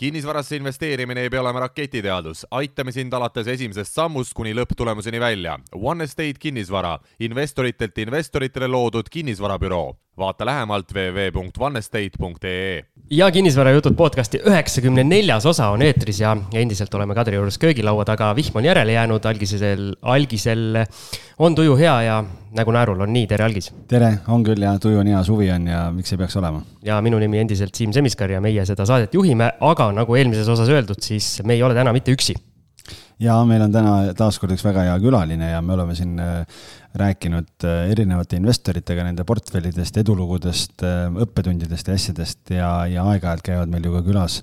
kinnisvarasse investeerimine ei pea olema raketiteadus, aitame sind alates esimesest sammust kuni lõpptulemuseni välja. One Estate kinnisvara, investoritelt investoritele loodud kinnisvarabüroo. vaata lähemalt www.onestate.ee. ja kinnisvarajutud podcasti üheksakümne neljas osa on eetris ja endiselt oleme Kadri juures köögilaua taga, vihm on järele jäänud, algisel, algisel on tuju hea ja nägu naerul on nii, tere Algis. tere, on küll ja tuju on hea, suvi on ja miks ei peaks olema. ja minu nimi endiselt Siim Semiskar ja meie seda saadet juhime, aga nagu eelmises osas öeldud, siis me ei ole täna mitte üksi ja meil on täna taaskord üks väga hea külaline ja me oleme siin äh, rääkinud äh, erinevate investoritega nende portfellidest, edulugudest, äh, õppetundidest ja asjadest ja, ja aeg-ajalt käivad meil ju ka külas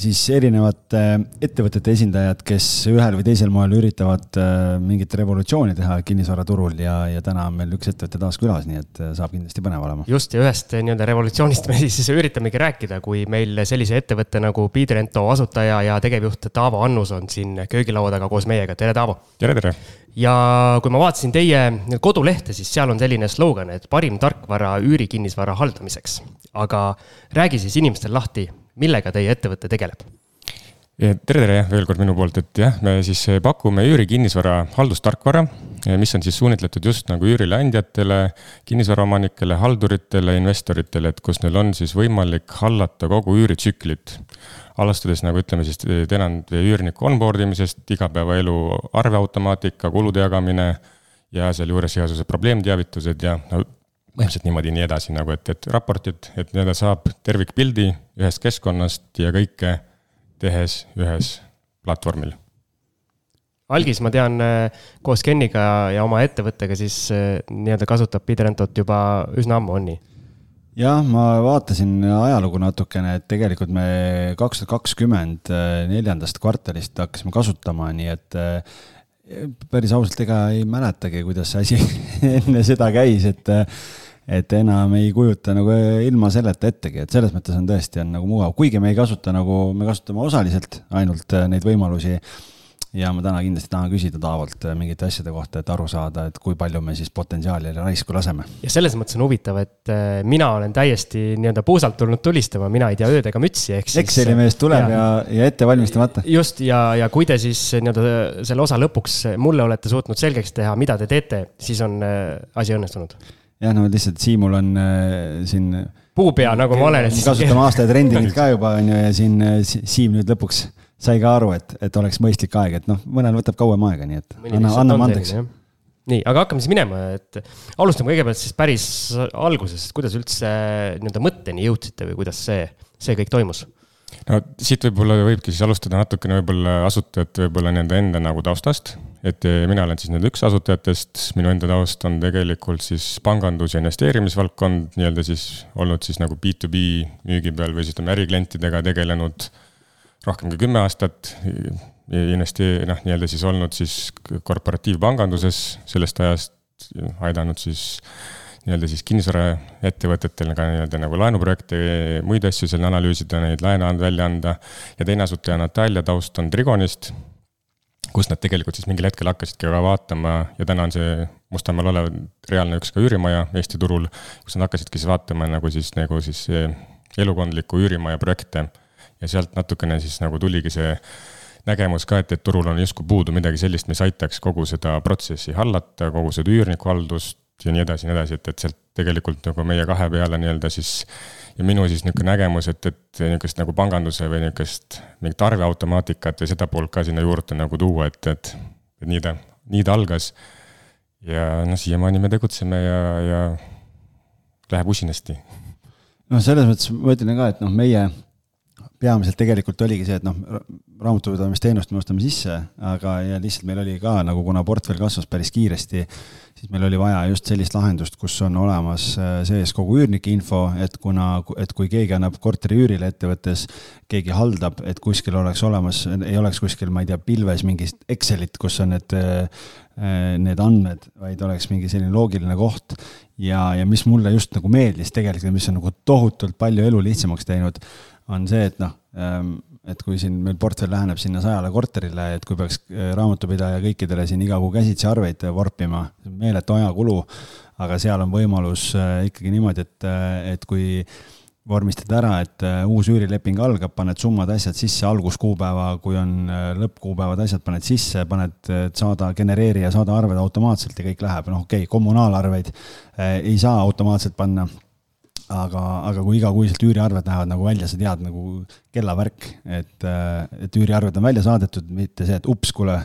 siis erinevate ettevõtete esindajad, kes ühel või teisel moel üritavad äh, mingit revolutsiooni teha kinnisvaraturul ja, ja täna on meil üks ettevõte taas külas, nii et äh, saab kindlasti põnev olema. just, ja ühest äh, nii-öelda revolutsioonist me siis üritamegi rääkida, kui meil sellise ettevõtte nagu Bidrento asutaja ja tegevjuht Taavo Annus on siin köögilaua taga koos meiega, tere Taavo! tere, tere! ja kui ma vaatasin teie kodulehte, siis seal on selline slogan, et parim tarkvara üürikinnisvara haldamiseks. aga räägi siis inimestele lahti millega teie ettevõte tegeleb? tere, tere veel kord minu poolt, et jah, me siis pakume üürikinnisvara haldustarkvara, mis on siis suunitletud just nagu üürileandjatele, kinnisvaraomanikele, halduritele, investoritele, et kus neil on siis võimalik hallata kogu üüritsüklit. alustades nagu ütleme siis tenant või üürniku onboard imisest, igapäevaelu arveautomaatika, kulude jagamine ja sealjuures igasugused probleemteavitused ja no, põhimõtteliselt niimoodi nii edasi nagu, et, et raportid, et nii-öelda saab tervikpildi ühest keskkonnast ja kõike tehes ühes platvormil. algis, ma tean, koos Keniga ja oma ettevõttega siis eh, nii-öelda kasutab Bidrentot juba üsna ammu, on nii? jah, ma vaatasin ajalugu natukene, et tegelikult me kaks tuhat kakskümmend eh, neljandast kvartalist hakkasime kasutama, nii et päris ausalt, ega ei mäletagi, kuidas see asi enne seda käis, et et enam ei kujuta nagu ilma selleta ettegi, et selles mõttes on tõesti, on nagu mugav, kuigi me ei kasuta nagu, me kasutame osaliselt ainult äh, neid võimalusi. ja ma täna kindlasti tahan küsida Taavolt äh, mingite asjade kohta, et aru saada, et kui palju me siis potentsiaali raisku laseme. ja selles mõttes on huvitav, et äh, mina olen täiesti nii-öelda puusalt tulnud tulistama, mina ei tea ööd ega mütsi, ehk siis. Exceli mees tuleb ja, ja, ja ette valmistamata. just, ja, ja kui te siis nii-öelda selle osa lõpuks mulle olete suutnud selgeks teha, mida te teete, siis on asi õnnestunud jah, no lihtsalt Siimul on äh, siin. puupea, nagu ma olen. kasutame aastaid rendinud ka juba, on ju, ja siin äh, Siim nüüd lõpuks sai ka aru, et, et oleks mõistlik aeg, et noh, mõnel võtab kauem aega, nii et anna, anname andeks. nii, aga hakkame siis minema, et alustame kõigepealt siis päris algusest, kuidas üldse nii-öelda mõtteni jõudsite või kuidas see, see kõik toimus? no siit võib-olla võibki siis alustada natukene võib-olla asutajate võib-olla nii-öelda enda nagu taustast. Et eh, mina olen siis nüüd üks asutajatest, minu enda taust on tegelikult siis pangandus ja investeerimisvaldkond nii-öelda siis olnud siis nagu B2B müügi peal või siis ütleme äriklientidega tegelenud rohkem kui kümme aastat. investee-, noh, nii-öelda siis olnud siis korporatiivpanganduses sellest ajast aidanud siis nii-öelda siis kinnisvaraettevõtetel ka nii-öelda nagu laenuprojekte, muid asju seal analüüsida, neid laene välja anda. ja teine asutaja Natalja taust on Trigonist, kus nad tegelikult siis mingil hetkel hakkasidki ka vaatama ja täna on see Mustamäel olev reaalne üks ka üürimaja Eesti turul, kus nad hakkasidki siis vaatama nagu siis, nagu siis elukondliku üürimaja projekte. ja sealt natukene siis nagu tuligi see nägemus ka, et, et turul on justkui puudu midagi sellist, mis aitaks kogu seda protsessi hallata, kogu seda üürniku haldust, ja nii edasi ja nii edasi, et, et sealt tegelikult nagu meie kahe peale nii-öelda siis ja minu siis niisugune nägemus, et, et niisugust nagu panganduse või niisugust mingit arveautomaatikat või seda poolt ka sinna juurde nagu tuua, et, et, et nii ta, nii ta algas. ja noh, siiamaani me tegutseme ja, ja läheb usinasti. noh, selles mõttes ma ütlen ka, et noh, meie peamiselt tegelikult oligi see, et noh, raamatupidamisteenust me ostame sisse, aga ja lihtsalt meil oli ka nagu, kuna portfell kasvas päris kiiresti, siis meil oli vaja just sellist lahendust, kus on olemas äh, sees kogu üürnike info, et kuna, et kui keegi annab korteri üürile ettevõttes, keegi haldab, et kuskil oleks olemas, ei oleks kuskil, ma ei tea, pilves mingit Excelit, kus on need, äh, need andmed, vaid oleks mingi selline loogiline koht. ja, ja mis mulle just nagu meeldis tegelikult, mis on nagu tohutult palju elu lihtsamaks teinud on see, et noh, ähm, et kui siin meil portfell läheneb sinna sajale korterile, et kui peaks äh, raamatupidaja kõikidele siin iga kuu käsitsi arveid vorpima, meeletu ajakulu, aga seal on võimalus äh, ikkagi niimoodi, et, äh, et kui vormistada ära, et äh, uus üürileping algab, paned summad, asjad sisse, alguskuupäeva, kui on äh, lõppkuupäevad, asjad paned sisse, paned, saada, genereeri ja saada arved automaatselt ja kõik läheb, noh, okei okay,, kommunaalarveid äh, ei saa automaatselt panna. Aga, aga kui igakuiselt üüriarved lähevad nagu välja, sa tead nagu kellavärk, et, et üüriarved on välja saadetud, mitte see, et ups, kuule,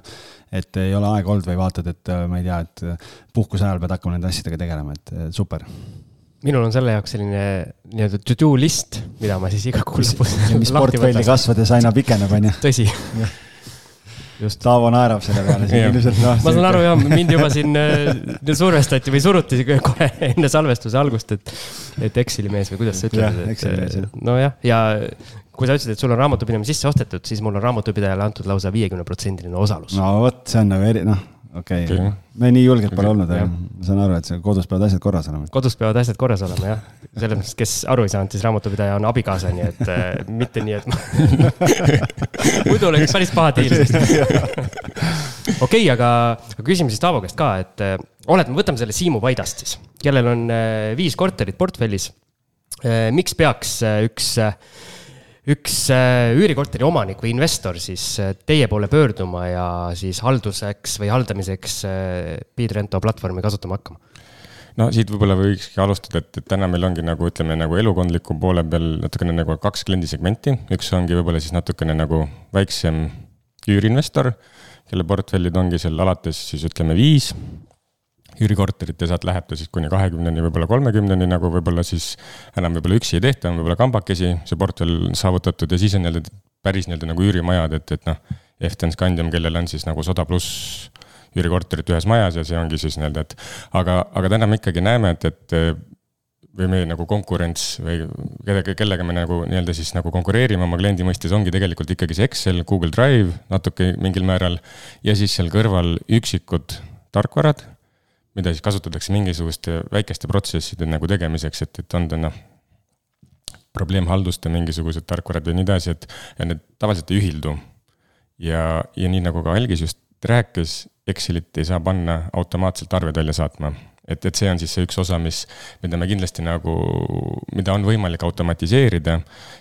et ei ole aega olnud või vaatad, et ma ei tea, et puhkuse ajal pead hakkama nende asjadega tegelema, et super minul on selle jaoks selline nii-öelda to do list, mida ma siis iga kuu lõpus. mis portfelli kasvades aina pikeneb, on ju. tõsi. Just. Taavo naerab selle peale siin ilmselt noh. ma saan aru jah, mind juba siin äh, survestati või suruti kohe enne salvestuse algust, et, et Exceli mees või kuidas sa ütled, et nojah, ja kui sa ütlesid, et sul on raamatupidamine sisse ostetud, siis mul on raamatupidajale antud lausa viiekümne protsendiline osalus. no vot, see on nagu eri, noh okei okay. okay., me nii julged pole olnud, aga ma saan aru, et kodus peavad asjad korras olema. kodus peavad asjad korras olema jah, selles mõttes, kes aru ei saanud, siis raamatupidaja on abikaasa, nii et äh, mitte nii, et muidu oleks päris paha diil. okei okay,, aga, aga küsime siis Taavo käest ka, et äh, oled, võtame selle Siimu Paidast siis, kellel on äh, viis korterit portfellis äh,. miks peaks äh, üks äh, üks äh, üürikorteri omanik või investor siis äh, teie poole pöörduma ja siis halduseks või haldamiseks äh, Bidrento platvormi kasutama hakkama? no siit võib-olla võikski alustada, et, et täna meil ongi nagu ütleme nagu elukondliku poole peal natukene nagu kaks kliendisegmenti, üks ongi võib-olla siis natukene nagu väiksem üüriinvestor, kelle portfellid ongi seal alates siis ütleme viis üürikorterit ja sealt läheb ta siis kuni kahekümneni, võib-olla kolmekümneni, nagu võib-olla siis enam võib-olla üksi ei tehta, on võib-olla kambakesi see portfell saavutatud ja siis on nii-öelda päris nii-öelda nagu üürimajad, et, et noh, Eften Scandium, kellel on siis nagu sada pluss üürikorterit ühes majas ja see ongi siis nii-öelda, et aga, aga täna me ikkagi näeme, et, et või meie nagu konkurents või kellega, kellega me nagu nii-öelda siis nagu konkureerime oma kliendi mõistes, ongi tegelikult ikkagi see Excel, Google Drive natuke mingil määral ja siis seal kõrval üksikud tarkvarad mida siis kasutatakse mingisuguste väikeste protsesside nagu tegemiseks, et, et on ta noh, probleemhalduste mingisugused tarkvarad ja nii edasi, et ja need tavaliselt ei ühildu. ja, ja nii nagu ka Algis just rääkis, Excelit ei saa panna automaatselt arved välja saatma. et, et see on siis see üks osa, mis, mida me kindlasti nagu, mida on võimalik automatiseerida.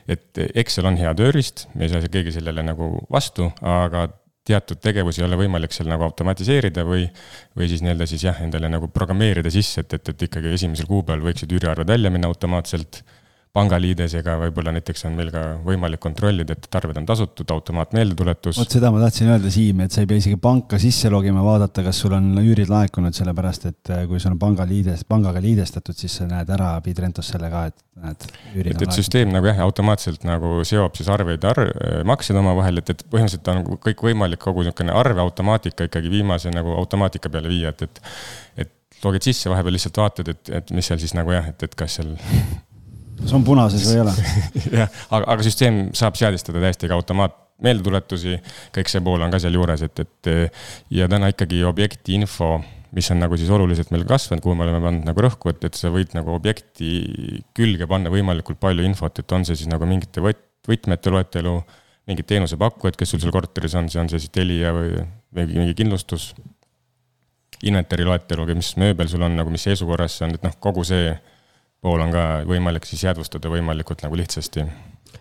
et Excel on hea tööriist, me ei saa keegi sellele nagu vastu, aga teatud tegevusi ei ole võimalik seal nagu automatiseerida või, või siis nii-öelda siis jah, endale nagu programmeerida sisse, et, et, et ikkagi esimesel kuupäeval võiksid üüriarved välja minna automaatselt pangaliidesega võib-olla näiteks on meil ka võimalik kontrollida, et arved on tasutud, automaatmeeldetuletus. vot seda ma tahtsin öelda, Siim, et sa ei pea isegi panka sisse logima, vaadata, kas sul on üürid laekunud, sellepärast et äh, kui sul on pangaliides, pangaga liidestatud, siis sa näed ära Bidrentos selle ka, et näed. et, et süsteem nagu jah, automaatselt nagu seob siis arveid ja arv, äh, makseid omavahel, et, et põhimõtteliselt on kõik võimalik, kogu niisugune arveautomaatika ikkagi viimase nagu automaatika peale viia, et, et et logid sisse, vahepeal lihtsalt vaatad, et, et mis seal siis nagu jah, et, et kas seal kas on punases või ei ole? Jah, aga, aga süsteem saab seadistada täiesti ka automaat meeldetuletusi, kõik see pool on ka sealjuures, et, et ja täna ikkagi objekti info, mis on nagu siis oluliselt meil kasvanud, kuhu me oleme pannud nagu rõhku, et, et sa võid nagu objekti külge panna võimalikult palju infot, et on see siis nagu mingite võt-, võtmete loetelu, mingid teenusepakkujad, kes sul seal korteris on, see on see siis Telia või, või mingi kindlustus, inventari loetelu, mis mööbel sul on nagu, mis seisukorras see on, et noh, kogu see pool on ka võimalik siis jäädvustada võimalikult nagu lihtsasti.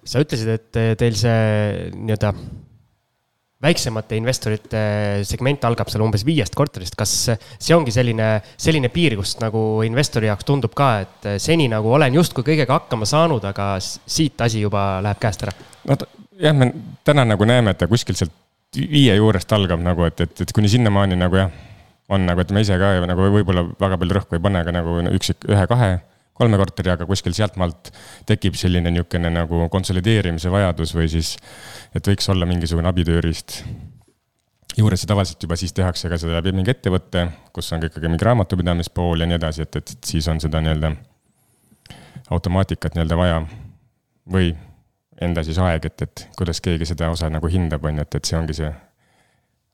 sa ütlesid, et teil see nii-öelda väiksemate investorite segment algab seal umbes viiest korterist, kas see ongi selline, selline piir, kus nagu investori jaoks tundub ka, et seni nagu olen justkui kõigega hakkama saanud, aga siit asi juba läheb käest ära? no jah, me täna nagu näeme, et ta kuskilt sealt viie juurest algab nagu, et, et, et kuni sinnamaani nagu jah, on nagu, et me ise ka nagu võib-olla väga palju rõhku ei pane, aga nagu üksik, ühe-kahe kolme korteri, aga kuskil sealtmaalt tekib selline niisugune nagu konsolideerimise vajadus või siis, et võiks olla mingisugune abitööriist juures ja tavaliselt juba siis tehakse ka seda läbi mingi ettevõte, kus on ka ikkagi mingi raamatupidamispool ja nii edasi, et, et siis on seda nii-öelda automaatikat nii-öelda vaja. või enda siis aeg, et, et kuidas keegi seda osa nagu hindab, on ju, et, et see ongi see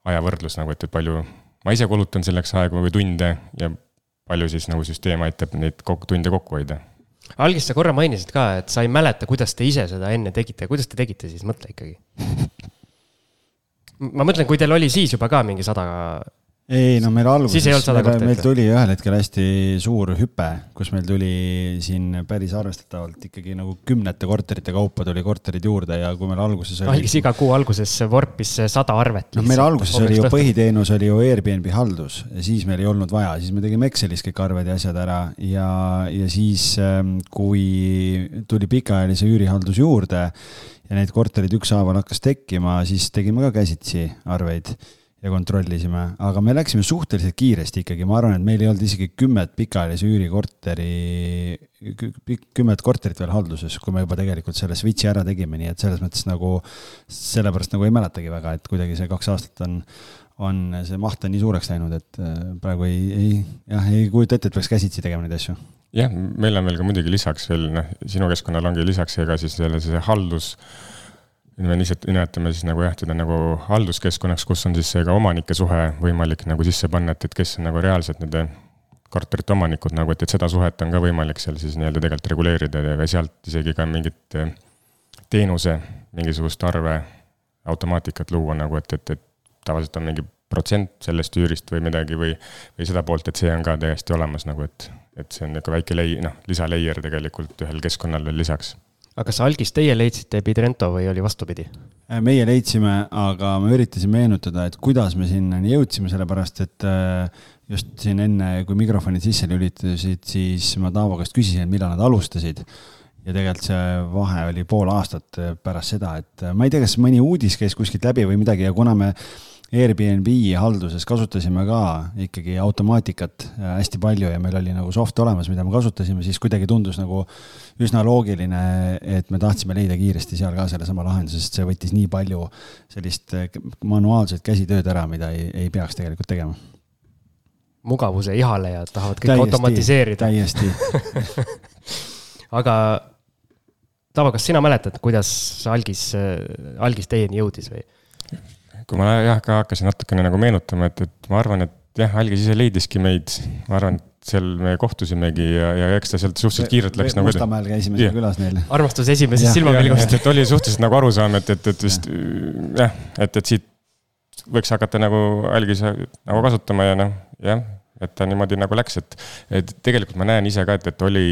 ajavõrdlus nagu, et, et palju ma ise kulutan selleks aega või tunde ja palju siis nagu süsteem aitab neid kokku, tunde kokku hoida. algis sa korra mainisid ka, et sa ei mäleta, kuidas te ise seda enne tegite, kuidas te tegite siis, mõtle ikkagi. ma mõtlen, kui teil oli siis juba ka mingi sada ei no meil alguses, meil, meil tuli ühel hetkel hästi suur hüpe, kus meil tuli siin päris arvestatavalt ikkagi nagu kümnete korterite kaupa tuli korterid juurde ja kui meil alguses oli. algis iga kuu alguses vorpis sada arvet. noh, meil alguses oli ju põhiteenus oli ju Airbnb haldus ja siis meil ei olnud vaja, siis me tegime Excelis kõik arved ja asjad ära ja, ja siis ähm, kui tuli pikaajalise üürihaldus juurde ja neid korterid ükshaaval hakkas tekkima, siis tegime ka käsitsi arveid ja kontrollisime, aga me läksime suhteliselt kiiresti ikkagi, ma arvan, et meil ei olnud isegi kümmet pikaajalise üürikorteri, kümmet korterit veel halduses, kui me juba tegelikult selle switch'i ära tegime, nii et selles mõttes nagu, sellepärast nagu ei mäletagi väga, et kuidagi see kaks aastat on, on see maht on nii suureks läinud, et äh, praegu ei, ei, jah, ei kujuta ette, et peaks käsitsi tegema neid asju. jah, meil on veel ka muidugi lisaks veel, noh, sinu keskkonnal ongi lisaks ega siis selle, see haldus me lihtsalt nimetame siis nagu jah, teda nagu halduskeskkonnaks, kus on siis see ka omanike suhe võimalik nagu sisse panna, et, et kes on nagu reaalselt nende korterite omanikud nagu, et, et seda suhet on ka võimalik seal siis nii-öelda tegelikult reguleerida ja sealt isegi ka mingit eh, teenuse mingisugust arve automaatikat luua nagu, et, et, et tavaliselt on mingi protsent sellest üürist või midagi või, või seda poolt, et see on ka täiesti olemas nagu, et, et see on niisugune väike lei-, noh, lisaleier tegelikult ühel keskkonnal veel lisaks aga kas algis teie leidsite Bidrento või oli vastupidi? Äh, meie leidsime, aga ma üritasin meenutada, et kuidas me sinnani jõudsime, sellepärast et äh, just siin enne, kui mikrofonid sisse lülitasid, siis ma Taavo käest küsisin, millal nad alustasid. ja tegelikult see vahe oli pool aastat pärast seda, et ma ei tea, kas mõni uudis käis kuskilt läbi või midagi ja kuna me Airbnb halduses kasutasime ka ikkagi automaatikat äh, hästi palju ja meil oli nagu soft olemas, mida me kasutasime, siis kuidagi tundus nagu üsna loogiline, et me tahtsime leida kiiresti seal ka sellesama lahenduse, sest see võttis nii palju sellist äh, manuaalset käsitööd ära, mida ei, ei peaks tegelikult tegema. mugavuse ihalejad tahavad kõik täiesti, automatiseerida. täiesti aga Tavo, kas sina mäletad, kuidas algis, algis teieni jõudis või? kui ma jah, ka hakkasin natukene nagu meenutama, et, et ma arvan, et jah, Algis ise leidiski meid, ma arvan, et seal me kohtusimegi ja, ja eks ta sealt suhteliselt kiirelt läks nagu. Mustamäel käisime seal külas neil. armastus esimesest silmapilgust. et oli suhteliselt nagu arusaam, et, et, et vist jah, et, et siit võiks hakata nagu algise nagu kasutama ja noh, jah, et ta niimoodi nagu läks, et, et tegelikult ma näen ise ka, et, et oli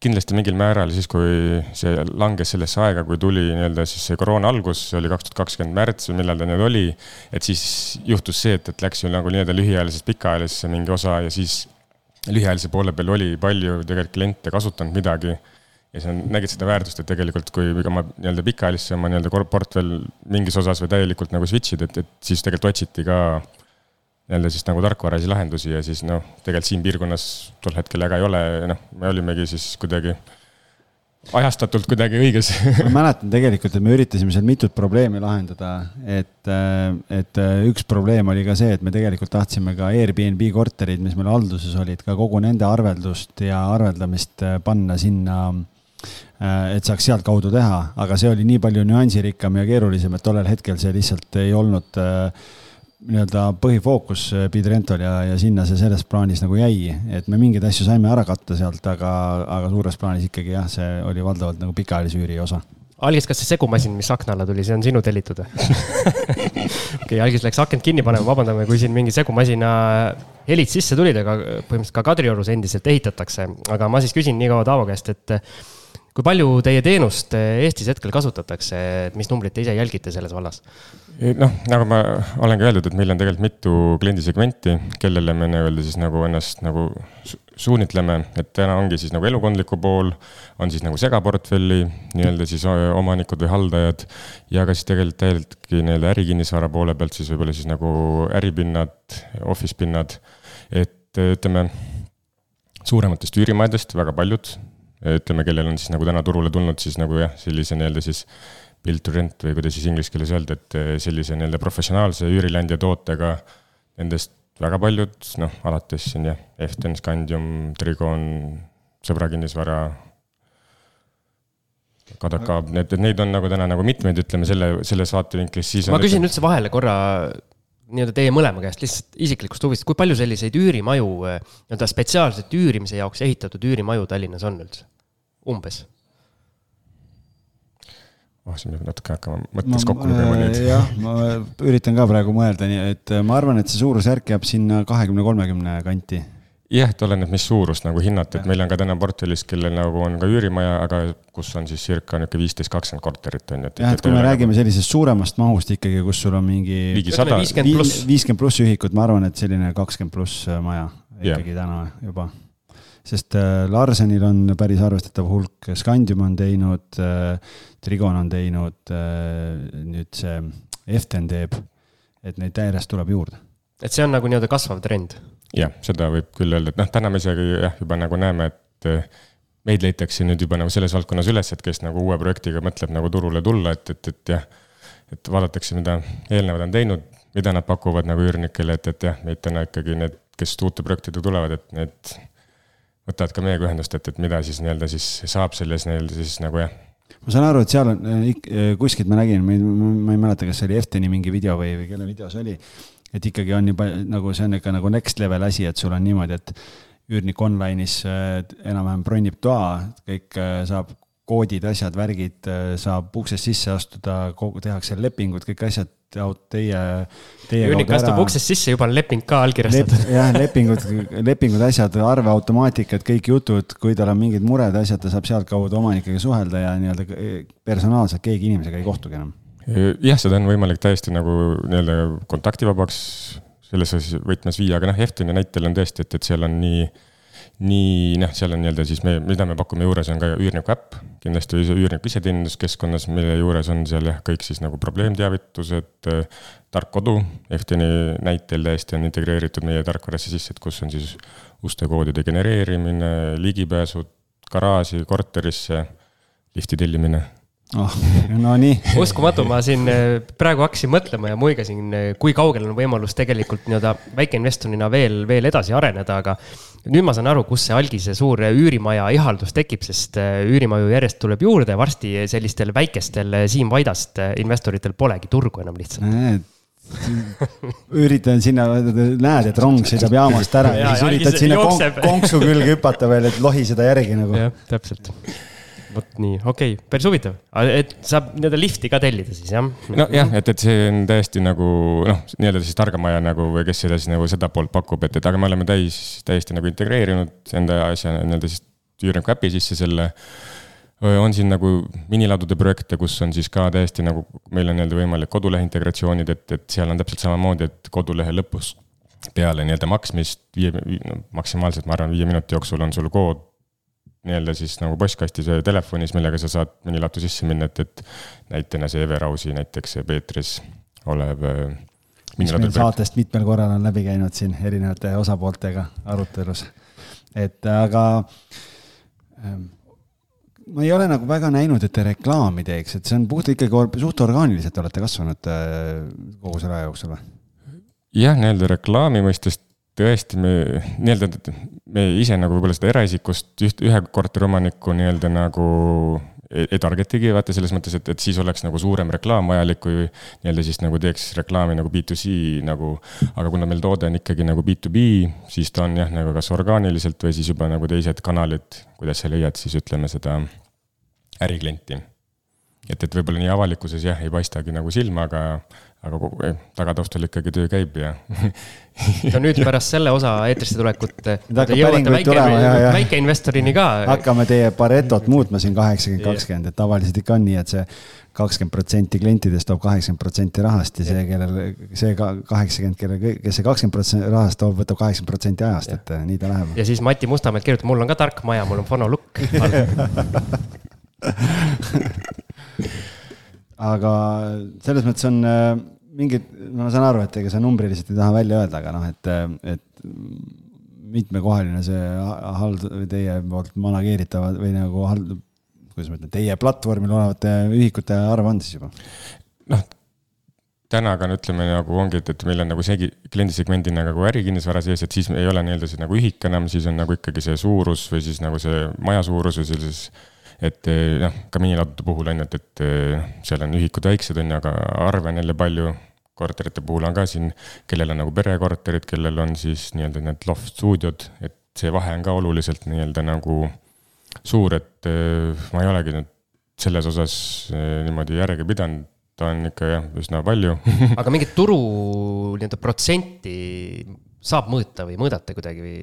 kindlasti mingil määral siis, kui see langes sellesse aega, kui tuli nii-öelda siis see koroona algus, see oli kaks tuhat kakskümmend märts või millal ta nüüd oli. et siis juhtus see, et, et läks ju nagu nii-öelda lühiajalisest pikaajalisesse mingi osa ja siis lühiajalise poole peal oli palju tegelikult kliente kasutanud midagi. ja nad nägid seda väärtust, et tegelikult kui oma nii-öelda pikaajalisse oma nii-öelda portfell mingis osas või täielikult nagu switch ida, et, et siis tegelikult otsiti ka nii-öelda siis nagu tarkvaralisi lahendusi ja siis noh, tegelikult siin piirkonnas tol hetkel väga ei ole, noh, me olimegi siis kuidagi ajastatult kuidagi õiges ma mäletan tegelikult, et me üritasime seal mitut probleemi lahendada, et, et üks probleem oli ka see, et me tegelikult tahtsime ka Airbnb korterid, mis meil halduses olid, ka kogu nende arveldust ja arveldamist panna sinna et saaks sealtkaudu teha, aga see oli nii palju nüansirikkam ja keerulisem, et tollel hetkel see lihtsalt ei olnud äh, nii-öelda põhifookus Bidrentol ja, ja sinna see selles plaanis nagu jäi, et me mingeid asju saime ära katta sealt, aga, aga suures plaanis ikkagi jah, see oli valdavalt nagu pikaajalise üüri osa. Algis, kas see segumasin, mis akna alla tuli, see on sinu tellitud või? okei, Algis läks akent kinni panema, vabandame, kui siin mingi segumasina helid sisse tulid, aga põhimõtteliselt ka Kadriorus endiselt ehitatakse, aga ma siis küsin nii kaua Taavo käest, et kui palju teie teenust Eestis hetkel kasutatakse, et mis numbrit te ise jälgite selles vallas? noh, nagu ma olen ka öeldud, et meil on tegelikult mitu kliendisegmenti, kellele me nii-öelda siis nagu ennast nagu suunitleme, et täna ongi siis nagu elukondliku pool, on siis nagu segaportfelli nii-öelda siis omanikud või haldajad ja ka siis tegelikult täielikki nii-öelda ärikinnisvara poole pealt siis võib-olla siis nagu äripinnad, office pinnad, et ütleme, suurematest üürimajadest väga paljud, ütleme, kellel on siis nagu täna turule tulnud siis nagu jah, sellise nii-öelda siis build to rent või kuidas siis inglise keeles öelda, et eh, sellise nii-öelda professionaalse üürileandja tootega nendest väga paljud, noh, alates siin jah, Eften, Scandium, Trigon, Sõbra kinnisvara, Kadakaab, need, neid on nagu täna nagu mitmeid, ütleme selle, selles vaatevinklis, siis ma küsin üldse vahele korra nii-öelda teie mõlema käest lihtsalt isiklikust huvist, kui palju selliseid üürimaju, nii-öelda spetsiaalselt üürimise jaoks ehitatud üürimaju Tallinnas on üldse, umbes? oh, siin peab natuke hakkama mõttes kokku lugema nüüd. jah, ma üritan ka praegu mõelda, nii et äh, ma arvan, et see suurusjärk jääb sinna kahekümne, kolmekümne kanti. Jah, et oleneb, mis suurust nagu hinnata, et meil on ka täna portfellis, kellel nagu on ka üürimaja, aga kus on siis circa niisugune viisteist, kakskümmend korterit on ju. jah, et kui me räägime nagu... sellisest suuremast mahust ikkagi, kus sul on mingi. viiskümmend pluss. ühikut, ma arvan, et selline kakskümmend pluss maja ikkagi yeah. täna juba sest äh, Larsenil on päris arvestatav hulk, Scandium on teinud, äh, Trigon on teinud, äh, nüüd see Eften teeb, et neid järjest tuleb juurde. et see on nagu nii-öelda kasvav trend? Jah, seda võib küll öelda, et noh, täna me isegi jah, juba nagu näeme, et meid leitakse nüüd juba nagu selles valdkonnas üles, et kes nagu uue projektiga mõtleb nagu turule tulla, et, et, et jah, et vaadatakse, mida eelnevad on teinud, mida nad pakuvad nagu üürnikele, et, et jah, meid täna ikkagi need, kes uute projektidega tulevad, et need võtavad ka meiega ühendust, et, et mida siis nii-öelda siis saab selles nii-öelda siis nagu jah. ma saan aru, et seal on äh, äh, kuskilt ma nägin, ma ei mäleta, kas see oli Efteni mingi video või, või kelle video see oli. Et ikkagi on juba nagu see on ikka nagu next level asi, et sul on niimoodi, et üürnik online'is äh, enam-vähem bronnib toa, kõik saab koodid, asjad, värgid, saab uksest sisse astuda, tehakse lepingud, kõik asjad teie, teie. üürnik astub uksest sisse, juba on leping ka allkirjastatud Lep,. jah, lepingud, lepingud, asjad, arveautomaatikad, kõik jutud, kui tal on mingid mured, asjad, ta saab sealtkaudu omanikega suhelda ja nii-öelda personaalselt keegi inimesega ei kohtugi enam. Jah, seda on võimalik täiesti nagu nii-öelda kontaktivabaks selles võtmes viia, aga noh, Eftini näitel on tõesti, et, et seal on nii nii noh, seal on nii-öelda siis me, mida me pakume juures, on ka üürniku äpp, kindlasti üürniku iseteeninduskeskkonnas, mille juures on seal jah, kõik siis nagu probleemteavitused, tark kodu, Eftini näitel täiesti on integreeritud meie tarkvarasse sisse, et kus on siis ustekoodide genereerimine, ligipääsud garaaži, korterisse, lifti tellimine oh, no nii. uskumatu, ma siin eh, praegu hakkasin mõtlema ja muigasin, eh, kui kaugel on võimalus tegelikult nii-öelda väikeinvestorina veel, veel edasi areneda, aga nüüd ma saan aru, kus see algise suur üürimaja ihaldus tekib, sest äh, üürimaju järjest tuleb juurde, varsti sellistel väikestel äh, Siim Vaidast äh, investoritel polegi turgu enam lihtsalt üritan sinna, näed, et rong sõidab jaamast ära ja, ja siis üritad sinna konksu külge hüpata veel, et lohiseda järgi nagu. jah, täpselt vot nii, okei okay,, päris huvitav, et saab nii-öelda lifti ka tellida siis jah? nojah, et, et see on täiesti nagu noh, nii-öelda siis targamaja nagu või kes seda siis nagu seda poolt pakub, et, et aga me oleme täis, täiesti nagu integreerinud enda asja nii-öelda siis üürniku äpi sisse selle. on siin nagu miniladude projekte, kus on siis ka täiesti nagu, meil on nii-öelda võimalik kodulehe integratsioonid, et, et seal on täpselt samamoodi, et kodulehe lõpus peale nii-öelda maksmist viie, no maksimaalselt ma arvan, viie minuti jooksul on sul kood nii-öelda siis nagu postkastis või telefonis, millega sa saad mõni latu sisse minna, et, et näitena see Everausi näiteks Peetris olev äh, mis meil saatest mitmel korral on läbi käinud siin erinevate osapooltega arutelus. et aga ähm, ma ei ole nagu väga näinud, et te reklaami teeks, et see on puht ikkagi suht orgaaniliselt olete kasvanud äh, kogu selle aja jooksul või? jah, nii-öelda reklaami mõistest tõesti me nii-öelda, me ise nagu võib-olla seda eraisikust üht, ühe korteriomaniku nii-öelda nagu ei, ei targetigi, vaata selles mõttes, et, et siis oleks nagu suurem reklaam vajalik, kui nii-öelda siis nagu teeks reklaami nagu B2C nagu. aga kuna meil toode on ikkagi nagu B2B, siis ta on jah, nagu kas orgaaniliselt või siis juba nagu teised kanalid, kuidas sa leiad siis ütleme seda äriklienti. Et, et võib-olla nii avalikkuses jah, ei paistagi nagu silma, aga aga kogu eh, tagataustal ikkagi töö käib ja no nüüd pärast selle osa eetrisse tulekut väike, väikeinvestorini ka. hakkame teie Paretot muutma siin kaheksakümmend, kakskümmend, et tavaliselt ikka on nii, et see kakskümmend protsenti klientidest toob kaheksakümmend protsenti rahast ja see, kellel, see kaheksakümmend, kelle, kes see kakskümmend protsenti rahast toob, võtab kaheksakümmend protsenti ajast, et eh, nii ta läheb. ja siis Mati Mustamäelt kirjutab, mul on ka tark maja, mul on fonolukk aga selles mõttes on äh, mingid, ma saan aru, et ega sa numbriliselt ei taha välja öelda, aga noh, et, äh, et mitmekohaline see hald-, teie poolt manageeritavad või nagu hald-, kuidas ma ütlen, teie platvormil olevate ühikute arv on siis juba? noh, täna ka ütleme nagu ongi, et, et meil on nagu see kliendisegmendina nagu ärikinnisvara sees, et siis ei ole nii-öelda see nagu ühik enam, siis on nagu ikkagi see suurus või siis nagu see maja suurus või sellises et eh, noh, ka miniladude puhul on ju, et, et eh, seal on ühikud väiksed, on ju, aga arve on jälle palju. korterite puhul on ka siin, kellel on nagu perekorterid, kellel on siis nii-öelda need loft stuudiod, et see vahe on ka oluliselt nii-öelda nagu suur, et eh, ma ei olegi nüüd selles osas niimoodi järge pidanud, ta on ikka jah, üsna palju aga mingit turu nii-öelda protsenti saab mõõta või mõõdate kuidagi või?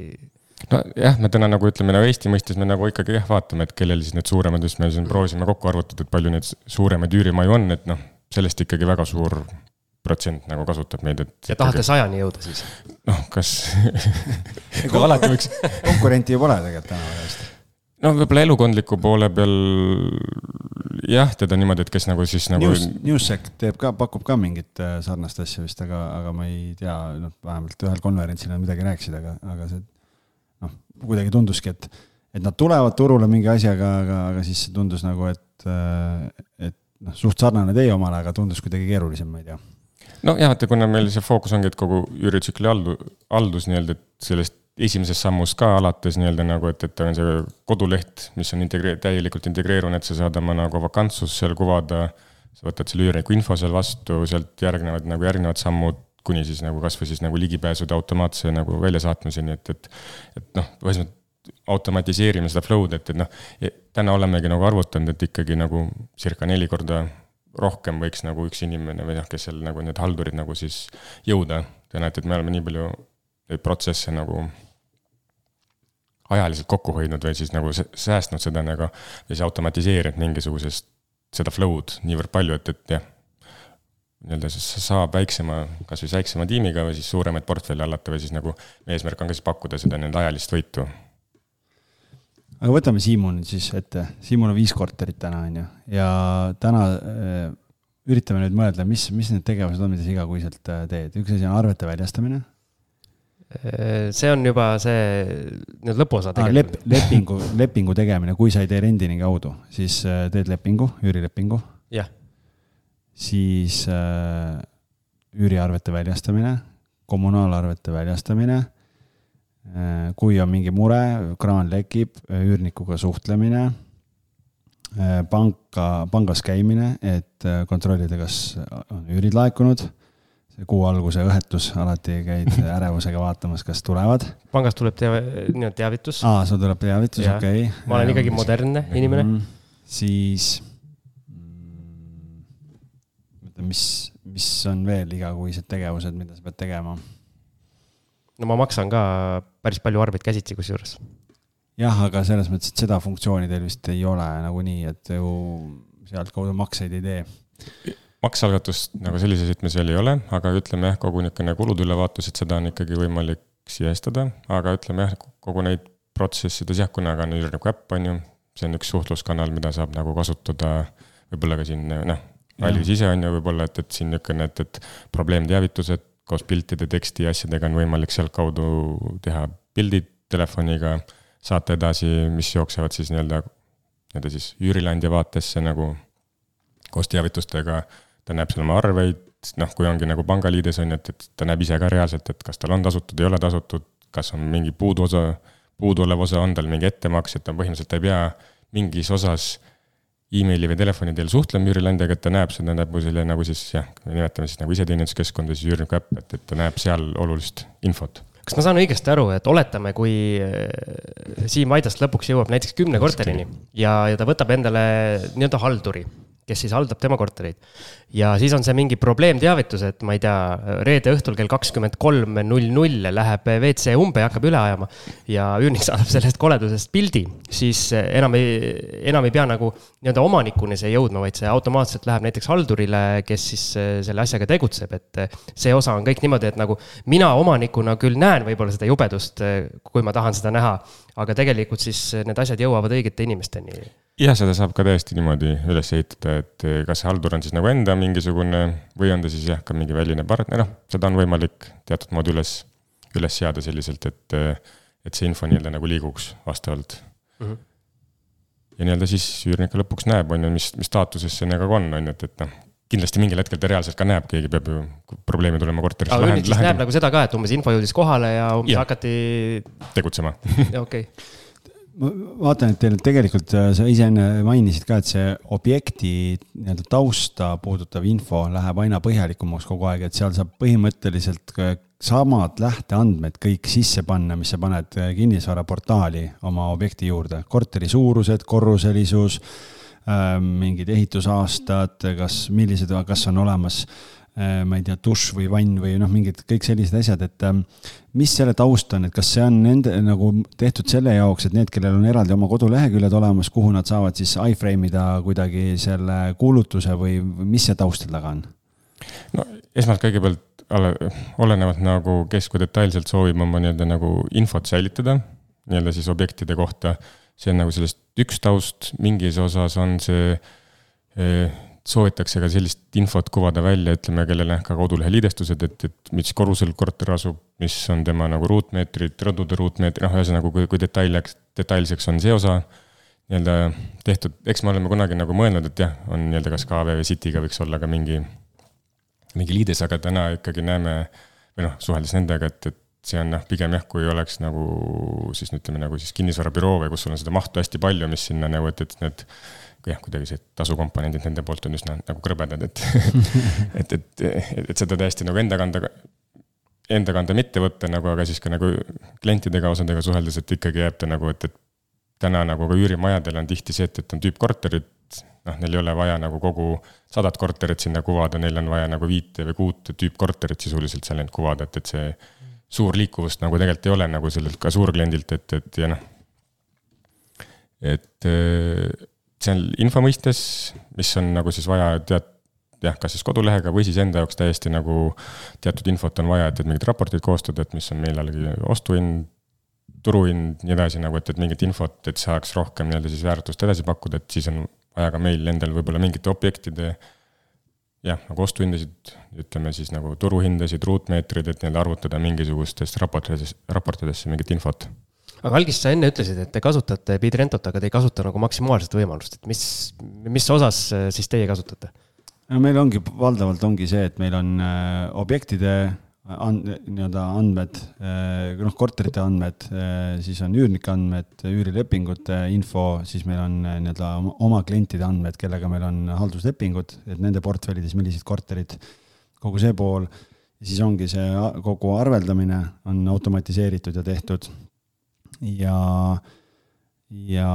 Nojah, me täna nagu ütleme nagu Eesti mõistes me nagu ikkagi jah, vaatame, et kellel siis need suuremad, just me siin proovisime kokku arvutada, et palju neid suuremaid üürimaju on, et noh, sellest ikkagi väga suur protsent nagu kasutab meid, et. ja tahate sajani jõuda siis? noh, kas ega alati võiks. konkurenti ju pole tegelikult täna väga hästi no võib-olla elukondliku poole peal jah, teda niimoodi, et kes nagu siis nagu News,. Newsec teeb ka, pakub ka mingit äh, sarnast asja vist, aga, aga ma ei tea, noh, vähemalt ühel konverentsil nad midagi rääkisid, aga, aga see kuidagi tunduski, et, et nad tulevad turule mingi asjaga, aga, aga siis tundus nagu, et, et noh, suht sarnane teie omale, aga tundus kuidagi keerulisem, ma ei tea. nojah, et kuna meil see fookus ongi, et kogu üüritsükli haldu-, haldus nii-öelda, et sellest esimesest sammust ka alates nii-öelda nagu, et, et on see koduleht, mis on integre-, täielikult integreerunud, et sa saad oma nagu vakantsust seal kuvada. sa võtad selle üürniku info seal vastu, sealt järgnevad nagu järgnevad sammud, kuni siis nagu kasvõi siis nagu ligipääsude automaatse nagu väljasaatmiseni, et, et. et noh, ühesõnaga automatiseerime seda flow'd, et, et noh, täna olemegi nagu arvutanud, et ikkagi nagu circa neli korda rohkem võiks nagu üks inimene või noh, kes seal nagu need haldurid nagu siis jõuda. Te näete, et me oleme nii palju neid protsesse nagu ajaliselt kokku hoidnud või siis nagu säästnud seda nagu, või siis automatiseerinud mingisugusest, seda flow'd niivõrd palju, et, et jah. Nii-öelda siis saab väiksema, kasvõi väiksema tiimiga või siis suuremaid portfelle hallata või siis nagu eesmärk on ka siis pakkuda seda nii-öelda ajalist võitu. aga võtame Siimu nüüd siis ette, Siimul on viis korterit täna, on ju, ja täna äh, üritame nüüd mõelda, mis, mis need tegevused on, mida sa igakuiselt äh, teed, üks asi on arvete väljastamine see on juba see nüüd lõpuosa tegelikult ah,. lepingu, lepingu tegemine, kui sa ei tee rendini kaudu, siis äh, teed lepingu, üürilepingu. jah. Siis äh, üüriarvete väljastamine, kommunaalarvete väljastamine äh,. kui on mingi mure, kraan lekib, üürnikuga suhtlemine äh,. panka, pangas käimine, et äh, kontrollida, kas on üürid laekunud kuu alguse õhetus, alati käid ärevusega vaatamas, kas tulevad. pangast tuleb teave, nii-öelda teavitus. aa, sul tuleb teavitus, okei okay.. ma olen ikkagi modernne inimene mm,. siis mm,, mõtle, mis, mis on veel igakuised tegevused, mida sa pead tegema? no ma maksan ka päris palju arveid käsitsi kusjuures. jah, aga selles mõttes, et seda funktsiooni teil vist ei ole nagunii, et ju sealtkaudu makseid ei tee maksealgatust nagu sellises võtmes veel ei ole, aga ütleme jah, kogu niisugune kulude ülevaatus, et seda on ikkagi võimalik sisestada, aga ütleme jah, kogu neid protsessides jah, kuna ka on üürniku äpp, on ju, see on üks suhtluskanal, mida saab nagu kasutada võib-olla ka siin noh, Alvis ise on ju võib-olla, et, et siin niisugune, et, et probleemteavitused koos piltide, teksti ja asjadega on võimalik sealtkaudu teha pildid telefoniga, saata edasi, mis jooksevad siis nii-öelda, nii-öelda siis üürileandja vaatesse nagu koos teavitustega. Ta näeb seal oma arveid, noh, kui ongi nagu pangaliides on ju, et, et ta näeb ise ka reaalselt, et kas tal on tasutud, ei ole tasutud, kas on mingi puuduosa, puuduolev osa, on tal mingi ettemaks, et ta põhimõtteliselt ei pea mingis osas emaili või telefoni teel suhtlema üürileandjaga, et ta näeb seda nagu selle nagu siis jah, nimetame siis nagu iseteeninduskeskkonda, siis üürniku äpp, et, et ta näeb seal olulist infot. Kas ma saan õigesti aru, et oletame, kui äh, Siim Vaidast lõpuks jõuab näiteks kümne korterini. ja, ja ta võtab endale nii-öelda halduri kes siis haldab tema kortereid. ja siis on see mingi probleemteavitus, et ma ei tea, reede õhtul kell kakskümmend kolm null null läheb WC umbe ja hakkab üle ajama. ja üürnik saadab sellest koledusest pildi, siis enam ei, enam ei pea nagu nii-öelda omanikuni see jõudma, vaid see automaatselt läheb näiteks haldurile, kes siis selle asjaga tegutseb, et see osa on kõik niimoodi, et nagu mina omanikuna küll näen võib-olla seda jubedust, kui ma tahan seda näha, aga tegelikult siis need asjad jõuavad õigete inimesteni jah, seda saab ka täiesti niimoodi üles ehitada, et kas see haldur on siis nagu enda mingisugune või on ta siis jah, ka mingi väline partner, noh, seda on võimalik teatud moodi üles, üles seada selliselt, et, et see info nii-öelda nagu liiguks vastavalt mm. -hmm. ja nii-öelda siis üürnik lõpuks näeb, on ju, mis, mis staatuses see nagu on, on ju, et, et noh, kindlasti mingil hetkel ta reaalselt ka näeb, keegi peab ju probleemi tulema korterisse. aga üürnik siis näeb nagu seda ka, et umbes info jõudis kohale ja umbes ja. hakati. tegutsema. okei okay ma vaatan, et teil tegelikult, äh, sa ise enne mainisid ka, et see objekti nii-öelda tausta puudutav info läheb aina põhjalikumaks kogu aeg, et seal saab põhimõtteliselt samad lähteandmed kõik sisse panna, mis sa paned äh, kinnisvaraportaali oma objekti juurde, korteri suurused, korruselisus mingid ehitusaastad, kas, millised, kas on olemas ma ei tea, dušš või vann või noh, mingid kõik sellised asjad, et mis selle taust on, et kas see on nende nagu tehtud selle jaoks, et need, kellel on eraldi oma koduleheküljed olemas, kuhu nad saavad siis iframe ida kuidagi selle kuulutuse või mis see taust seal taga on? no esmalt kõigepealt olenevalt nagu, kes kui detailselt soovib oma nii-öelda nagu infot säilitada, nii-öelda siis objektide kohta. see on nagu sellest üks taust, mingis osas on see eh, soovitakse ka sellist infot kuvada välja, ütleme, kellel on ka kodulehe liidestused, et, et mis korrusel korter asub, mis on tema nagu ruutmeetrid, rõdude ruutmeetrid, noh, ühesõnaga, kui, kui detailiks, detailseks on see osa nii-öelda tehtud, eks me oleme kunagi nagu mõelnud, et jah, on nii-öelda kas KV või City'ga võiks olla ka mingi mingi liides, aga täna ikkagi näeme või noh, suheldes nendega, et, et see on noh, pigem jah, kui oleks nagu siis ütleme nagu siis kinnisvarabüroo või kus sul on seda mahtu hästi palju, mis sinna nagu, et, et need jah, kuidagi see tasukomponendid nende poolt on üsna nagu krõbedad, et et, et, et, et seda täiesti nagu enda kanda, enda kanda mitte võtta nagu, aga siis ka nagu klientidega, osadega suheldes, et ikkagi jääb ta nagu, et, et täna nagu ka üürimajadel on tihti see, et, et on tüüpkorterid, noh, neil ei ole vaja nagu kogu sadat korterit sinna kuvada, neil on vaja nagu viite või kuute tüüpkorterit sisuliselt seal end kuvada, et, et see suur liikuvust nagu tegelikult ei ole nagu sellelt ka suurkliendilt, et, et ja noh. et on info mõistes, mis on nagu siis vaja tead, jah, kas siis kodulehega või siis enda jaoks täiesti nagu teatud infot on vaja, et, et mingid raportid koostada, et mis on millalgi ostuhind, turuhind, nii edasi nagu, et, et mingit infot, et saaks rohkem nii-öelda siis väärtust edasi pakkuda, et siis on vaja ka meil endal võib-olla mingite objektide jah, nagu ostuhindasid, ütleme siis nagu turuhindasid, ruutmeetreid, et nii-öelda arvutada mingisugustest raportidest, raportidesse mingit infot. Aga Algis, sa enne ütlesid, et te kasutate Bidrentot, aga te ei kasuta nagu maksimaalset võimalust, et mis, mis osas äh, siis teie kasutate? no meil ongi, valdavalt ongi see, et meil on äh, objektide and-, nii-öelda andmed, eh, noh, korterite andmed, siis on üürnike andmed, üürilepingute info, siis meil on nii-öelda oma klientide andmed, kellega meil on halduslepingud, et nende portfellides, millised korterid, kogu see pool. siis ongi see kogu arveldamine on automatiseeritud ja tehtud. Ja, ja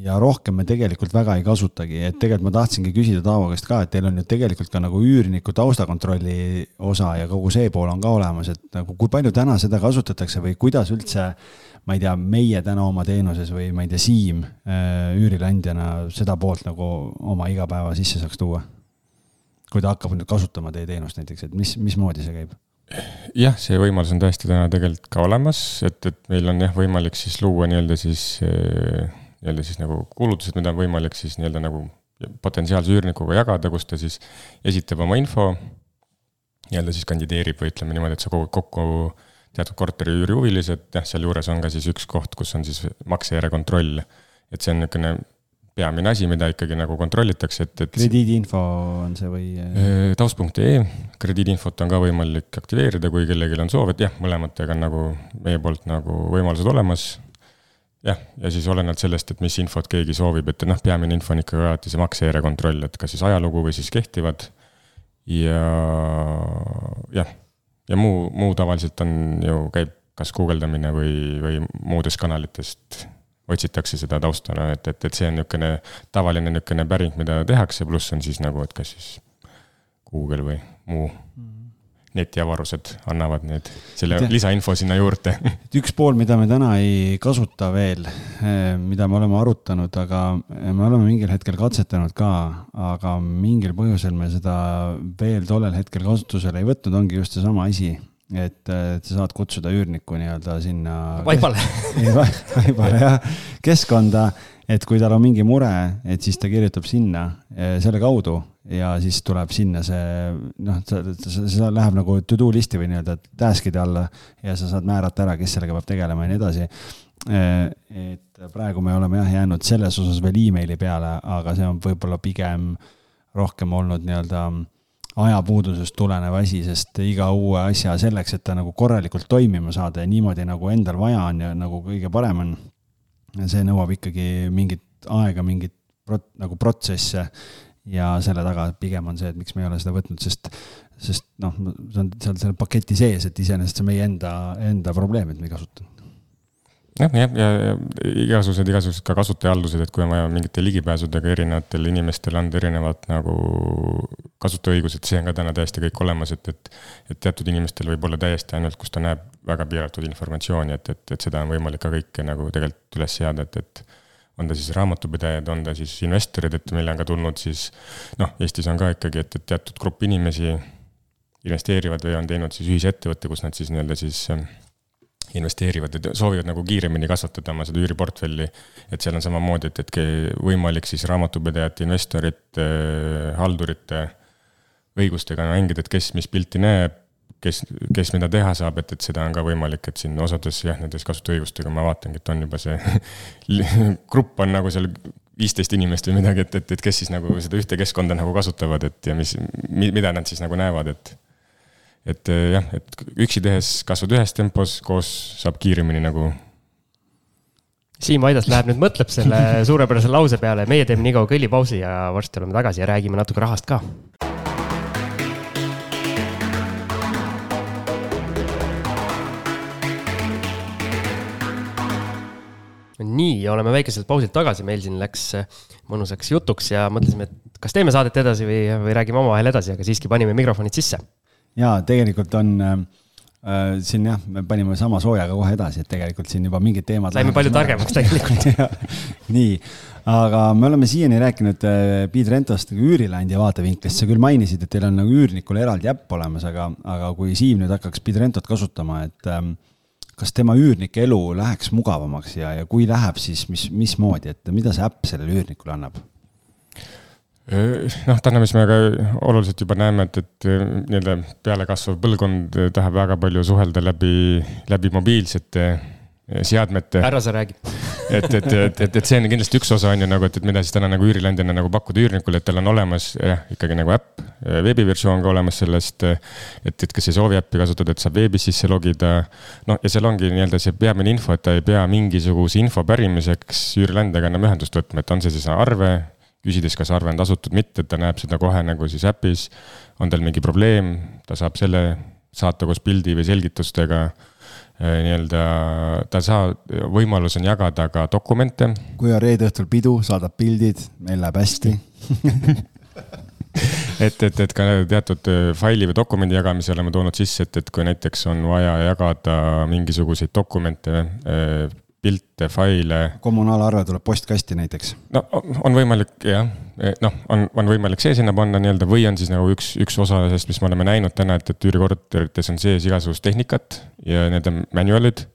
ja rohkem me tegelikult väga ei kasutagi, et tegelikult ma tahtsingi küsida Taavo käest ka, et teil on ju tegelikult ka nagu üürniku taustakontrolli osa ja kogu see pool on ka olemas, et nagu kui palju täna seda kasutatakse või kuidas üldse ma ei tea, meie täna oma teenuses või ma ei tea, Siim äh, üürileandjana seda poolt nagu oma igapäeva sisse saaks tuua? kui ta hakkab nüüd kasutama teie teenust näiteks, et mis, mismoodi see käib? Jah, see võimalus on tõesti täna tegelikult ka olemas, et, et meil on jah, võimalik siis luua nii-öelda siis äh, nii-öelda siis nagu kulutused, mida on võimalik siis nii-öelda nagu potentsiaalse üürnikuga jagada, kus ta siis esitab oma info, nii-öelda siis kandideerib või ütleme niimoodi, et sa kogud kokku teatud korteri üürihuvilised, jah, sealjuures on ka siis üks koht, kus on siis maksejärje kontroll. et see on niisugune peamine asi, mida ikkagi nagu kontrollitakse, et, et. krediidiinfo on see või? taust.ee, krediidiinfot on ka võimalik aktiveerida, kui kellelgi on soov, et jah, mõlematega on nagu meie poolt nagu võimalused olemas jah, ja siis olenevalt sellest, et mis infot keegi soovib, et noh, peamine info on ikkagi alati see maksejärje kontroll, et kas siis ajalugu või siis kehtivad. ja jah, ja muu, muu tavaliselt on ju, käib kas guugeldamine või, või muudest kanalitest otsitakse seda tausta, no et, et, et see on niisugune tavaline niisugune päring, mida tehakse, pluss on siis nagu, et kas siis Google või muu mm netiavarused annavad need, selle Tea. lisainfo sinna juurde. et üks pool, mida me täna ei kasuta veel, eh, mida me oleme arutanud, aga me oleme mingil hetkel katsetanud ka, aga mingil põhjusel me seda veel tollel hetkel kasutusele ei võtnud, ongi just seesama asi, et, et sa saad kutsuda üürniku nii-öelda sinna. vaibale vaibale jah, keskkonda, et kui tal on mingi mure, et siis ta kirjutab sinna eh, selle kaudu ja siis tuleb sinna see noh, see läheb nagu to do list'i või nii-öelda task'ide alla ja sa saad määrata ära, kes sellega peab tegelema ja nii edasi. Eh, et praegu me oleme jah jäänud selles osas veel emaili peale, aga see on võib-olla pigem rohkem olnud nii-öelda ajapuudusest tulenev asi, sest iga uue asja selleks, et ta nagu korralikult toimima saada ja niimoodi nagu endal vaja on ja nagu kõige parem on, see nõuab ikkagi mingit aega, mingit prot, nagu protsesse ja selle taga pigem on see, et miks me ei ole seda võtnud, sest, sest noh, see on seal selle paketi sees, et iseenesest see on meie enda, enda probleem, et me ei kasuta. Jah, jah, ja, ja igasugused, igasugused ka kasutajahaldused, et kui on vaja mingite ligipääsudega erinevatel inimestel anda erinevad nagu kasutajaõigused, see on ka täna täiesti kõik olemas, et, et. et teatud inimestel võib olla täiesti ainult, kus ta näeb väga piiratud informatsiooni, et, et, et seda on võimalik ka kõike nagu tegelikult üles seada, et, et on ta siis raamatupidajad, on ta siis investorid, et meile on ka tulnud siis noh, Eestis on ka ikkagi, et, et teatud grupp inimesi investeerivad või on teinud siis ühisettevõtte, kus nad siis nii-öelda siis investeerivad ja soovivad nagu kiiremini kasvatada oma seda üüriportfelli. et seal on samamoodi, et, et võimalik siis raamatupidajate, investorite, haldurite õigustega mängida, et kes mis pilti näeb, kes, kes mida teha saab, et, et seda on ka võimalik, et siin osades jah, nendes kasutusõigustega ma vaatangi, et on juba see grupp on nagu seal viisteist inimest või midagi, et, et, et kes siis nagu seda ühte keskkonda nagu kasutavad, et ja mis, mida nad siis nagu näevad, et et eh, jah, et üksi tehes kasvad ühes tempos, koos saab kiiremini nagu. Siim Aidas läheb nüüd, mõtleb selle suurepärase lause peale, meie teeme nii kaua kõllipausi ja varsti oleme tagasi ja räägime natuke rahast ka. nii, oleme väikeselt pausilt tagasi, meil siin läks mõnusaks jutuks ja mõtlesime, et kas teeme saadet edasi või, või räägime omavahel edasi, aga siiski panime mikrofonid sisse jaa, tegelikult on äh, äh, siin jah, me panime sama soojaga kohe edasi, et tegelikult siin juba mingid teemad. Läime palju targemaks tegelikult nii, aga me oleme siiani rääkinud äh, Piet Rentost nagu üürileandja vaatevinklist, sa küll mainisid, et teil on nagu üürnikule eraldi äpp olemas, aga, aga kui Siim nüüd hakkaks Piet Rentot kasutama, et ähm, kas tema üürnike elu läheks mugavamaks ja, ja kui läheb, siis mis, mismoodi, et mida see äpp sellele üürnikule annab? Noh, täna, mis me ka oluliselt juba näeme, et, et nii-öelda pealekasvav põlvkond tahab väga palju suhelda läbi, läbi mobiilsete seadmete. ära sa räägi et, et, et, et, et see on kindlasti üks osa on ju nagu, et, et mida siis täna nagu üürileandjana nagu pakkuda üürnikule, et tal on olemas jah, ikkagi nagu äpp, veebiversioon ka olemas sellest. et, et kes ei soovi äppi kasutada, et saab veebis sisse logida. noh, ja seal ongi nii-öelda see peamine info, et ta ei pea mingisuguse info pärimiseks üürileandjaga enam ühendust võtma, et on see siis arve küsides, kas arve on tasutud, mitte, et ta näeb seda kohe nagu siis äpis. on tal mingi probleem, ta saab selle saata koos pildi või selgitustega. Äh, nii-öelda ta saab, võimalus on jagada ka dokumente. kui on reede õhtul pidu, saadab pildid, meil läheb hästi et, et, et ka teatud äh, faili või dokumendi jagamise oleme toonud sisse, et, et kui näiteks on vaja jagada mingisuguseid dokumente äh, pilte, faile. kommunaalarve tuleb postkasti näiteks. no on võimalik jah, e, noh, on, on võimalik see sinna panna nii-öelda või on siis nagu üks, üks osa sellest, mis me oleme näinud täna, et, et üürikorterites on sees igasugust tehnikat ja need on manual'id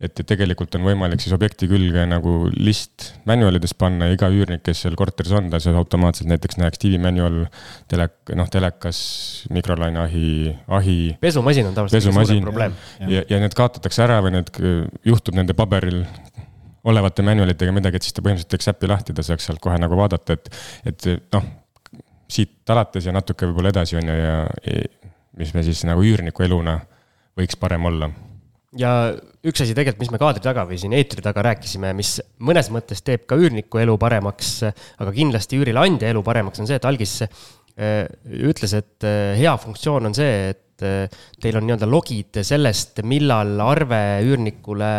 et, et tegelikult on võimalik siis objekti külge nagu list manualidest panna ja iga üürnik, kes seal korteris on, ta siis automaatselt näiteks näeks TV manual, telek-, noh, telekas, mikrolaineahi, ahi. pesumasin on tavaliselt pesumasin, probleem. ja, ja need kaotatakse ära või need juhtub nende paberil olevate manualitega midagi, et siis ta põhimõtteliselt teeks äpi lahti, ta saaks sealt kohe nagu vaadata, et, et noh, siit alates ja natuke võib-olla edasi on ju ja, ja mis me siis nagu üürniku eluna võiks parem olla ja üks asi tegelikult, mis me kaadri taga või siin eetri taga rääkisime, mis mõnes mõttes teeb ka üürniku elu paremaks, aga kindlasti üürileandja elu paremaks, on see, et algis äh, ütles, et äh, hea funktsioon on see, et äh, teil on nii-öelda logid sellest, millal arve üürnikule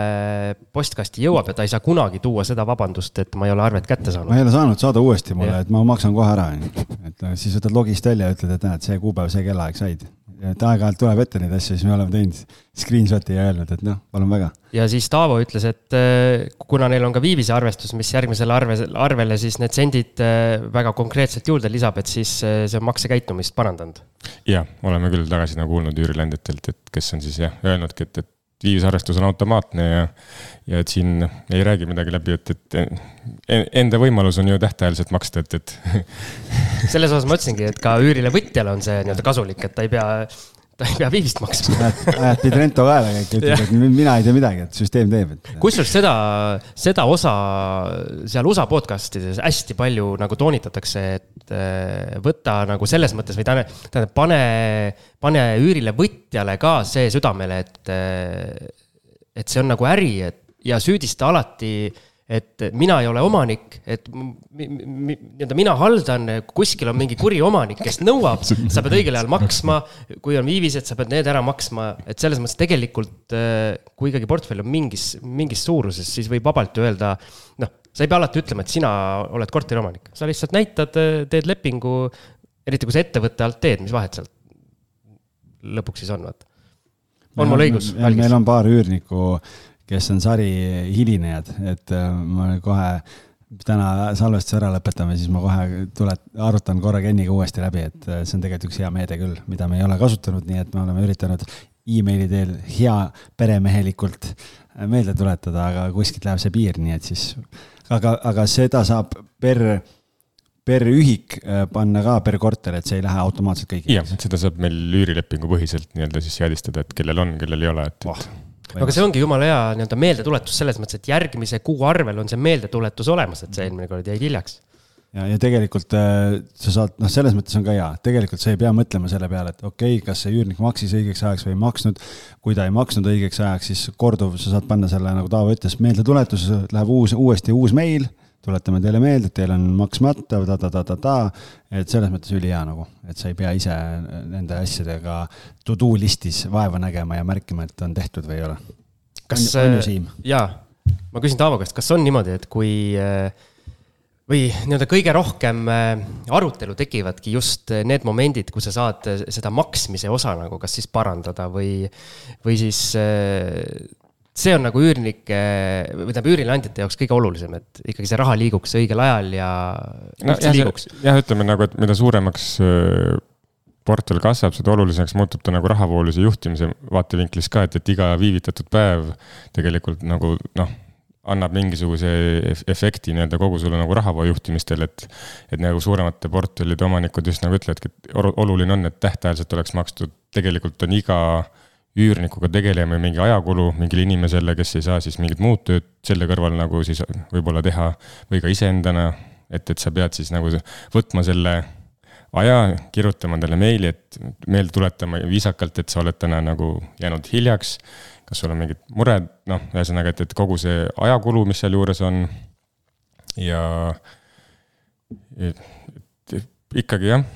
postkasti jõuab ja ta ei saa kunagi tuua seda vabandust, et ma ei ole arvet kätte saanud. ma ei ole saanud saada uuesti mulle, et ma maksan kohe ära, onju. et siis võtad logist välja ja ütled, et näed, see kuupäev, see kellaaeg said et aeg-ajalt tuleb ette neid asju, siis me oleme teinud screenshot'i ja öelnud, et noh, palun väga. ja siis Taavo ütles, et äh, kuna neil on ka viivise arvestus, mis järgmisele arve, arvele siis need sendid äh, väga konkreetselt juurde lisab, et siis äh, see on maksekäitumist parandanud. jah, oleme küll tagasi nagu kuulnud üürileandjatelt, et kes on siis jah öelnudki, et, et viivisarvestus on automaatne ja, ja et siin ei räägi midagi läbi, et, et enda võimalus on ju tähtajaliselt maksta, et, et. selles osas ma ütlesingi, et ka üürilevõtjale on see nii-öelda kasulik, et ta ei pea ta ei pea viivist maksma. ajad Pidrento kaela kõik, ütled, et mina ei tea midagi, et süsteem teeb, et. kusjuures seda, seda osa seal USA podcast ides hästi palju nagu toonitatakse, et äh, võta nagu selles mõttes või tähendab, tähendab, pane, pane üürile võtjale ka see südamele, et, äh, et see on nagu äri, et ja süüdista alati et mina ei ole omanik, et nii-öelda mina haldan, kuskil on mingi kuri omanik, kes nõuab, sa pead õigel ajal maksma. kui on viivised, sa pead need ära maksma, et selles mõttes tegelikult, äh, kui ikkagi portfell on mingis, mingis suuruses, siis võib vabalt ju öelda, noh, sa ei pea alati ütlema, et sina oled korteriomanik, sa lihtsalt näitad, teed lepingu, eriti kui sa ettevõtte alt teed, mis vahet sealt lõpuks siis on, vaata. on mul õigus? meil on paar üürnikku, kes on sari hilinejad, et äh, ma kohe täna salvestuse ära lõpetame, siis ma kohe tulet-, arutan korra Kenniga uuesti läbi, et äh, see on tegelikult üks hea meede küll, mida me ei ole kasutanud, nii et me oleme üritanud emaili teel hea peremehelikult äh, meelde tuletada, aga kuskilt läheb see piir, nii et siis, aga, aga seda saab per per ühik panna ka per korter, et see ei lähe automaatselt kõigile. jah, seda saab meil üürilepingu põhiselt nii-öelda siis seadistada, et kellel on, kellel ei ole, et oh.. No aga see ongi jumala hea nii-öelda meeldetuletus selles mõttes, et järgmise kuu arvel on see meeldetuletus olemas, et sa eelmine kord jäid hiljaks. Ja, ja tegelikult äh, sa saad, noh, selles mõttes on ka hea, tegelikult sa ei pea mõtlema selle peale, et okei okay,, kas see üürnik maksis õigeks ajaks või ei maksnud. kui ta ei maksnud õigeks ajaks, siis korduv, sa saad panna selle, nagu Taavo ütles, meeldetuletus, läheb uus, uuesti uus meil tuletame teile meelde, et teil on maksmata ta-ta-ta-ta-ta, et selles mõttes ülihea nagu, et sa ei pea ise nende asjadega to do listis vaeva nägema ja märkima, et on tehtud või ei ole. kas, jaa, ma küsin Taavo käest, kas on niimoodi, et kui või nii-öelda kõige rohkem arutelu tekivadki just need momendid, kus sa saad seda maksmise osa nagu kas siis parandada või, või siis see on nagu üürnike või tähendab üürileandjate jaoks kõige olulisem, et ikkagi see raha liiguks õigel ajal ja no, üldse liiguks. jah, ütleme nagu, et mida suuremaks äh, portfell kasvab, seda olulisemaks muutub ta nagu rahavoolise juhtimise vaatevinklist ka, et, et iga viivitatud päev tegelikult nagu noh, annab mingisuguse efekti nii-öelda kogu sulle nagu rahavoo juhtimistel, et. et nagu suuremate portfellide omanikud just nagu ütlevadki, et oluline on, et tähtajaliselt oleks makstud, tegelikult on iga üürnikuga tegelema mingi ajakulu mingile inimesele, kes ei saa siis mingit muud tööd selle kõrval nagu siis võib-olla teha või ka iseendana. et, et sa pead siis nagu võtma selle aja, kirjutama talle meili, et meelde tuletama viisakalt, et sa oled täna nagu jäänud hiljaks. kas sul on mingid mured, noh, ühesõnaga, et, et kogu see ajakulu, mis sealjuures on. ja et, et ikkagi jah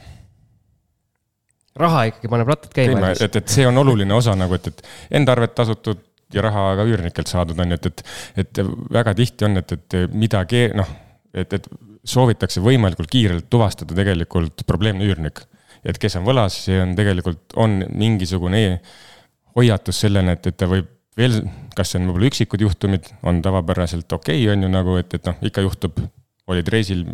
raha ikkagi paneb rattad käima. et, et see on oluline osa nagu, et, et enda arvet tasutud ja raha ka üürnikelt saadud on ju, et, et, et väga tihti on, et, et midagi noh, et, et soovitakse võimalikult kiirelt tuvastada tegelikult probleemne üürnik. et kes on võlas, see on tegelikult, on mingisugune hoiatus sellena, et, et ta võib veel, kas see on võib-olla üksikud juhtumid, on tavapäraselt okei okay,, on ju nagu, et, et noh, ikka juhtub, olid reisil,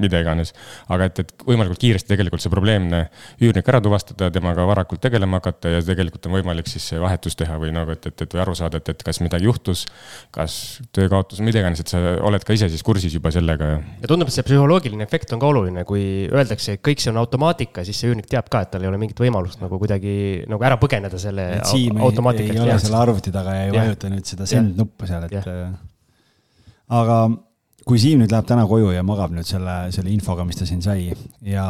mida iganes. aga et, et võimalikult kiiresti tegelikult see probleemne üürnik ära tuvastada, temaga varakult tegelema hakata ja tegelikult on võimalik siis see vahetus teha või nagu, et, et, et või aru saada, et, et kas midagi juhtus. kas töökaotus, mida iganes, et sa oled ka ise siis kursis juba sellega. ja tundub, et see psühholoogiline efekt on ka oluline, kui öeldakse, et kõik see on automaatika, siis see üürnik teab ka, et tal ei ole mingit võimalust nagu kuidagi nagu ära põgeneda selle automaatika. ei ole selle arvuti taga ja ei vajuta nüüd seda send nuppu seal, et. Äh, aga kui Siim nüüd läheb täna koju ja magab nüüd selle, selle infoga, mis ta siin sai ja,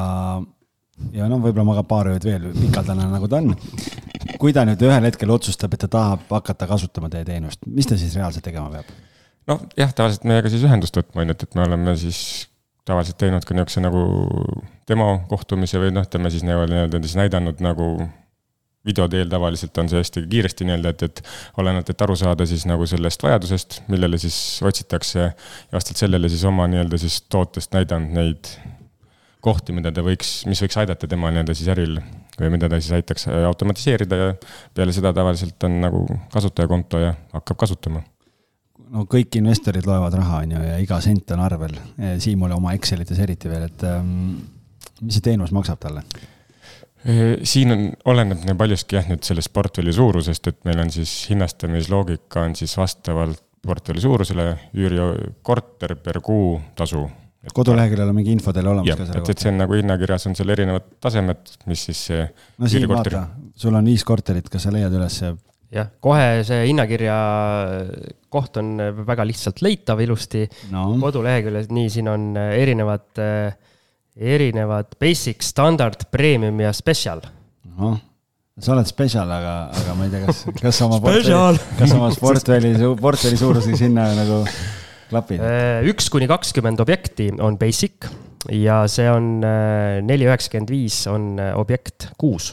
ja noh, võib-olla magab paar ööd veel pikaldane, nagu ta on. kui ta nüüd ühel hetkel otsustab, et ta tahab hakata kasutama teie teenust, mis ta siis reaalselt tegema peab? noh, jah, tavaliselt meiega siis ühendust võtma, on ju, et, et me oleme siis tavaliselt teinud ka niisuguse nagu demo kohtumise või noh, ütleme siis nii-öelda siis näidanud nagu video teel tavaliselt on see hästi kiiresti nii-öelda, et, et olenevalt, et aru saada siis nagu sellest vajadusest, millele siis otsitakse. ja vastavalt sellele siis oma nii-öelda siis tootest näidanud neid kohti, mida ta võiks, mis võiks aidata tema nii-öelda siis äril või mida ta siis aitaks automatiseerida ja peale seda tavaliselt on nagu kasutajakonto ja hakkab kasutama no kõik investorid loevad raha, on ju, ja iga sent on arvel. Siimule oma Excelites eriti veel, et ähm, mis see teenus maksab talle? Siin on, oleneb nii paljuski jah, nüüd sellest portfelli suurusest, et meil on siis hinnastamisloogika on siis vastavalt portfelli suurusele üürikorter per kuu tasu. koduleheküljel on mingi info teil olemas ja, ka selle kohta? et see on nagu hinnakirjas on seal erinevad tasemed, mis siis see. no siin vaata, sul on viis korterit, kas sa leiad üles? jah, kohe see hinnakirja koht on väga lihtsalt leitav ilusti no. koduleheküljes, nii, siin on erinevad äh, erinevad basic, standard, premium ja special. noh, sa oled spetsial, aga, aga ma ei tea, kas, kas oma portfelli, kas oma portfelli, portfelli suurusega sinna nagu klapid. üks kuni kakskümmend objekti on basic ja see on äh, neli üheksakümmend viis on äh, objekt kuus.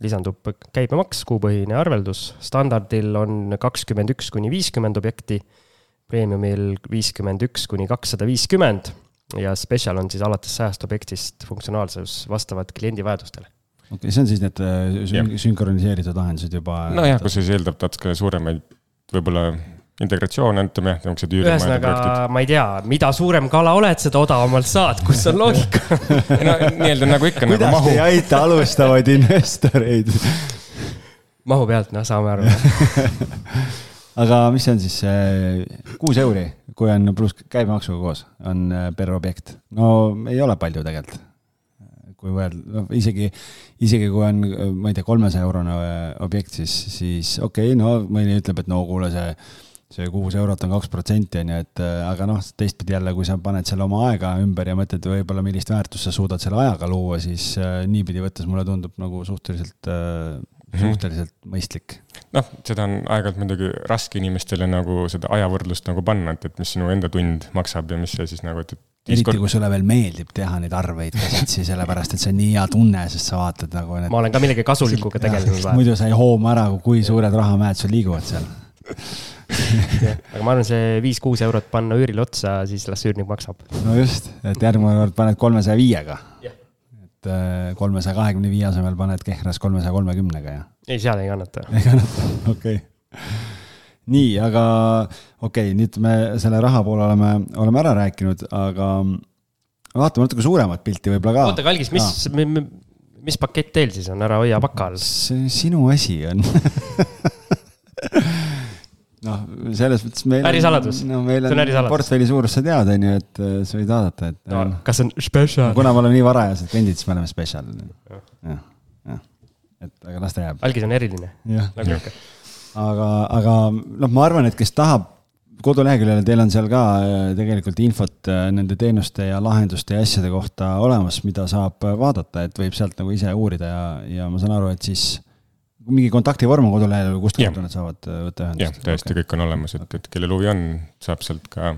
lisandub käibemaks, kuupõhine arveldus, standardil on kakskümmend üks kuni viiskümmend objekti, premiumil viiskümmend üks kuni kakssada viiskümmend ja special on siis alates sajast objektist funktsionaalsus vastavalt kliendi vajadustele. okei okay,, see on siis need äh, sün- sünkroniseeritud lahendused juba. nojah, kus siis eeldab natuke suuremaid võib-olla integratsioone, ütleme jah, niisugused ühesõnaga projektid., ma ei tea, mida suurem kala oled, seda odavamalt saad, kus on loogika? no nii-öelda nagu ikka nagu kuidas mahu te ei, aita alustavaid investoreid? mahu pealt, noh, saame aru. aga mis see on siis, kuus euri, kui on pluss käibemaksuga koos, on äh, per objekt. no ei ole palju tegelikult. kui võrrelda, noh isegi, isegi kui on, ma ei tea, kolmesaja eurone äh, objekt, siis, siis okei okay,, no mõni ütleb, et no kuule, see see kuus eurot on kaks protsenti, on ju, et äh, aga noh, teistpidi jälle, kui sa paned selle oma aega ümber ja mõtled võib-olla, millist väärtust sa suudad selle ajaga luua, siis äh, niipidi võttes mulle tundub nagu suhteliselt äh,, suhteliselt mõistlik. noh, seda on aeg-ajalt muidugi raske inimestele nagu seda ajavõrdlust nagu panna, et, et mis sinu enda tund maksab ja mis see siis nagu, et, et. eriti kui sulle veel meeldib teha neid arveid käsitsi, sellepärast et see on nii hea tunne, sest sa vaatad nagu need. ma olen ka millegi kasulikuga tegelenud muidu sa ei hooma ära, kui suured rahamäed sul liiguvad seal. aga ma arvan, see viis-kuus eurot panna üürile otsa, siis las üürnik maksab. no just, et järgmine kord paned kolmesaja viiega. Jah. Et kolmesaja kahekümne viie asemel paned Kehras kolmesaja kolmekümnega ja. ei, seal ei kannata. ei kannata, okei okay.. nii, aga okei okay,, nüüd me selle raha poole oleme, oleme ära rääkinud, aga vaatame natuke suuremat pilti võib-olla ka. oota, Kalgis, mis, mis pakett teil siis on, ära hoia paka all. see sinu asi on noh, selles mõttes meil. Ärisaladus. no meil See on on ärisaladus. portfelli suurus sa tead, on ju, et äh, sa võid vaadata, et No, no.. kas on special? kuna me oleme nii varajased kliendid, siis me oleme spetsial. jah, jah, et aga las ta jääb. algis on eriline, jah, nagu ikka. aga, aga noh, ma arvan, et kes tahab koduleheküljel teil on seal ka äh, tegelikult infot äh, nende teenuste ja lahenduste ja asjade kohta olemas, mida saab äh, vaadata, et võib sealt nagu ise uurida ja, ja ma saan aru, et siis mingi kontaktivorm on kodulehel, kust Jah. nad saavad äh, võtta jah, ühendust. täiesti kõik on olemas, et, et kellel huvi on, saab sealt ka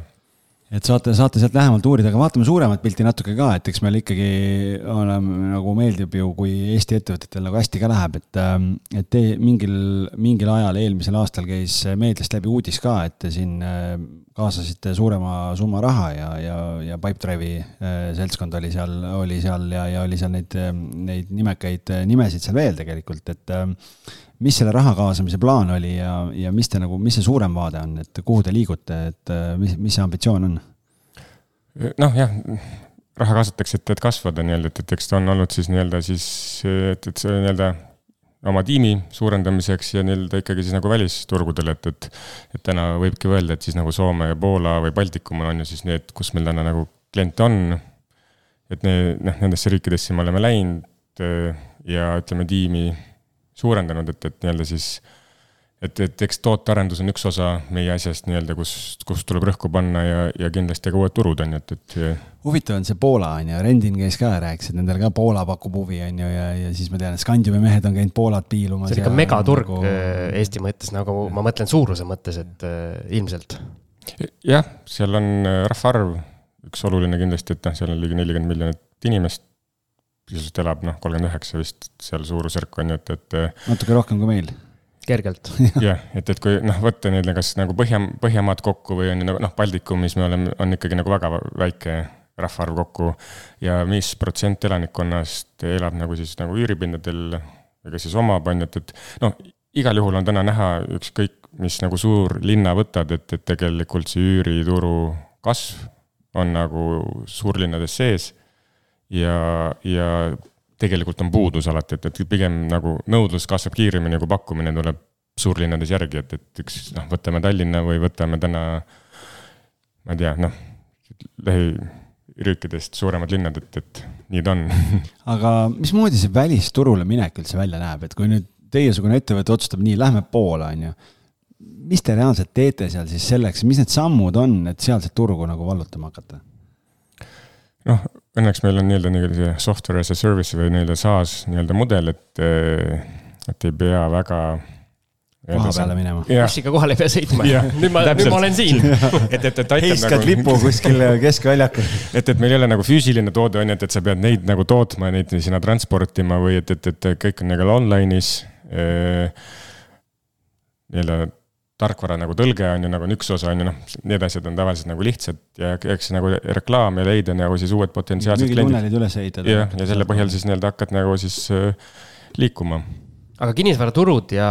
et saate, saate sealt lähemalt uurida, aga vaatame suuremat pilti natuke ka, et eks meil ikkagi oleme nagu meeldib ju, kui Eesti ettevõtetel nagu hästi ka läheb, et, et te mingil, mingil ajal eelmisel aastal käis meediast läbi uudis ka, et te siin äh, kaasasite suurema summa raha ja, ja, ja Pipedrive'i äh, seltskond oli seal, oli seal ja, ja oli seal neid, neid nimekaid äh, nimesid seal veel tegelikult, et mis selle raha kaasamise plaan oli ja, ja mis te nagu, mis see suurem vaade on, et kuhu te liigute, et äh, mis, mis see ambitsioon on? noh, jah, raha kaasatakse, et, et kasvada nii-öelda, et, et eks ta on olnud siis nii-öelda siis, et, et see nii-öelda oma tiimi suurendamiseks ja nii-öelda ikkagi siis nagu välisturgudel, et, et et täna võibki öelda, et siis nagu Soome ja Poola või Baltikum on ju siis need, kus meil täna nagu kliente on. et need, noh, nendesse riikidesse me oleme läinud ja ütleme, tiimi suurendanud, et, et nii-öelda siis et, et eks tootearendus on üks osa meie asjast nii-öelda, kus, kus tuleb rõhku panna ja, ja kindlasti ka uued turud on ju, et, et huvitav on see Poola on ju, Rendin käis ka ja rääkis, et nendel ka Poola pakub huvi on ju ja, ja siis ma tean, et Scandiumi mehed on käinud Poolat piilumas. see on ikka megaturg nagu... Eesti mõttes, nagu ma mõtlen suuruse mõttes, et äh, ilmselt. jah, seal on äh, rahvaarv üks oluline kindlasti, et noh, seal on ligi nelikümmend miljonit inimest. Sisuliselt elab noh, kolmkümmend üheksa vist seal suurusjärk on ju, et, et natuke rohkem kui meil. kergelt. jah, et, et kui noh, võtta nii-öelda kas nagu Põhja, Põhjamaad kokku või on ju nagu noh, Baltikumis me oleme, on ikkagi nagu väga väike rahvaarv kokku ja mis protsent elanikkonnast elab nagu siis nagu üüripindadel või kas siis omab, on ju, et, et noh, igal juhul on täna näha ükskõik, mis nagu suur linna võtad, et, et tegelikult see üürituru kasv on nagu suurlinnades sees ja, ja tegelikult on puudus alati, et, et pigem nagu nõudlus kasvab kiiremini, kui pakkumine tuleb suurlinnades järgi, et, et üks noh, võtame Tallinna või võtame täna, ma ei tea, noh, lähiriikidest suuremad linnad, et, et nii ta on aga mismoodi see välisturule minek üldse välja näeb, et kui nüüd teiesugune ettevõte otsustab nii, lähme Poola, on ju. mis te reaalselt teete seal siis selleks, mis need sammud on, et sealset turgu nagu vallutama hakata? noh, õnneks meil on nii-öelda nii-öelda see software as a service või nii-öelda SaaS nii-öelda mudel, et, et ei pea väga koha peale minema. bussiga kohale ei pea sõitma nüüd ma, nüüd ma olen siin. et, et, et aitab heiskad nagu, lipu kuskil keskväljakul. et, et meil ei ole nagu füüsiline toode on ju, et, et sa pead neid nagu tootma ja neid sinna transportima või et, et, et kõik on nagu online'is. nii-öelda tarkvara nagu tõlge on ju nagu on üks osa on ju noh, need asjad on tavaliselt nagu lihtsad ja eks nagu reklaam ja leida nagu siis uued potentsiaalsed kliendid. üles ehitada. jah, ja selle põhjal siis nii-öelda hakkad nagu siis äh, liikuma aga kinnisvaraturud ja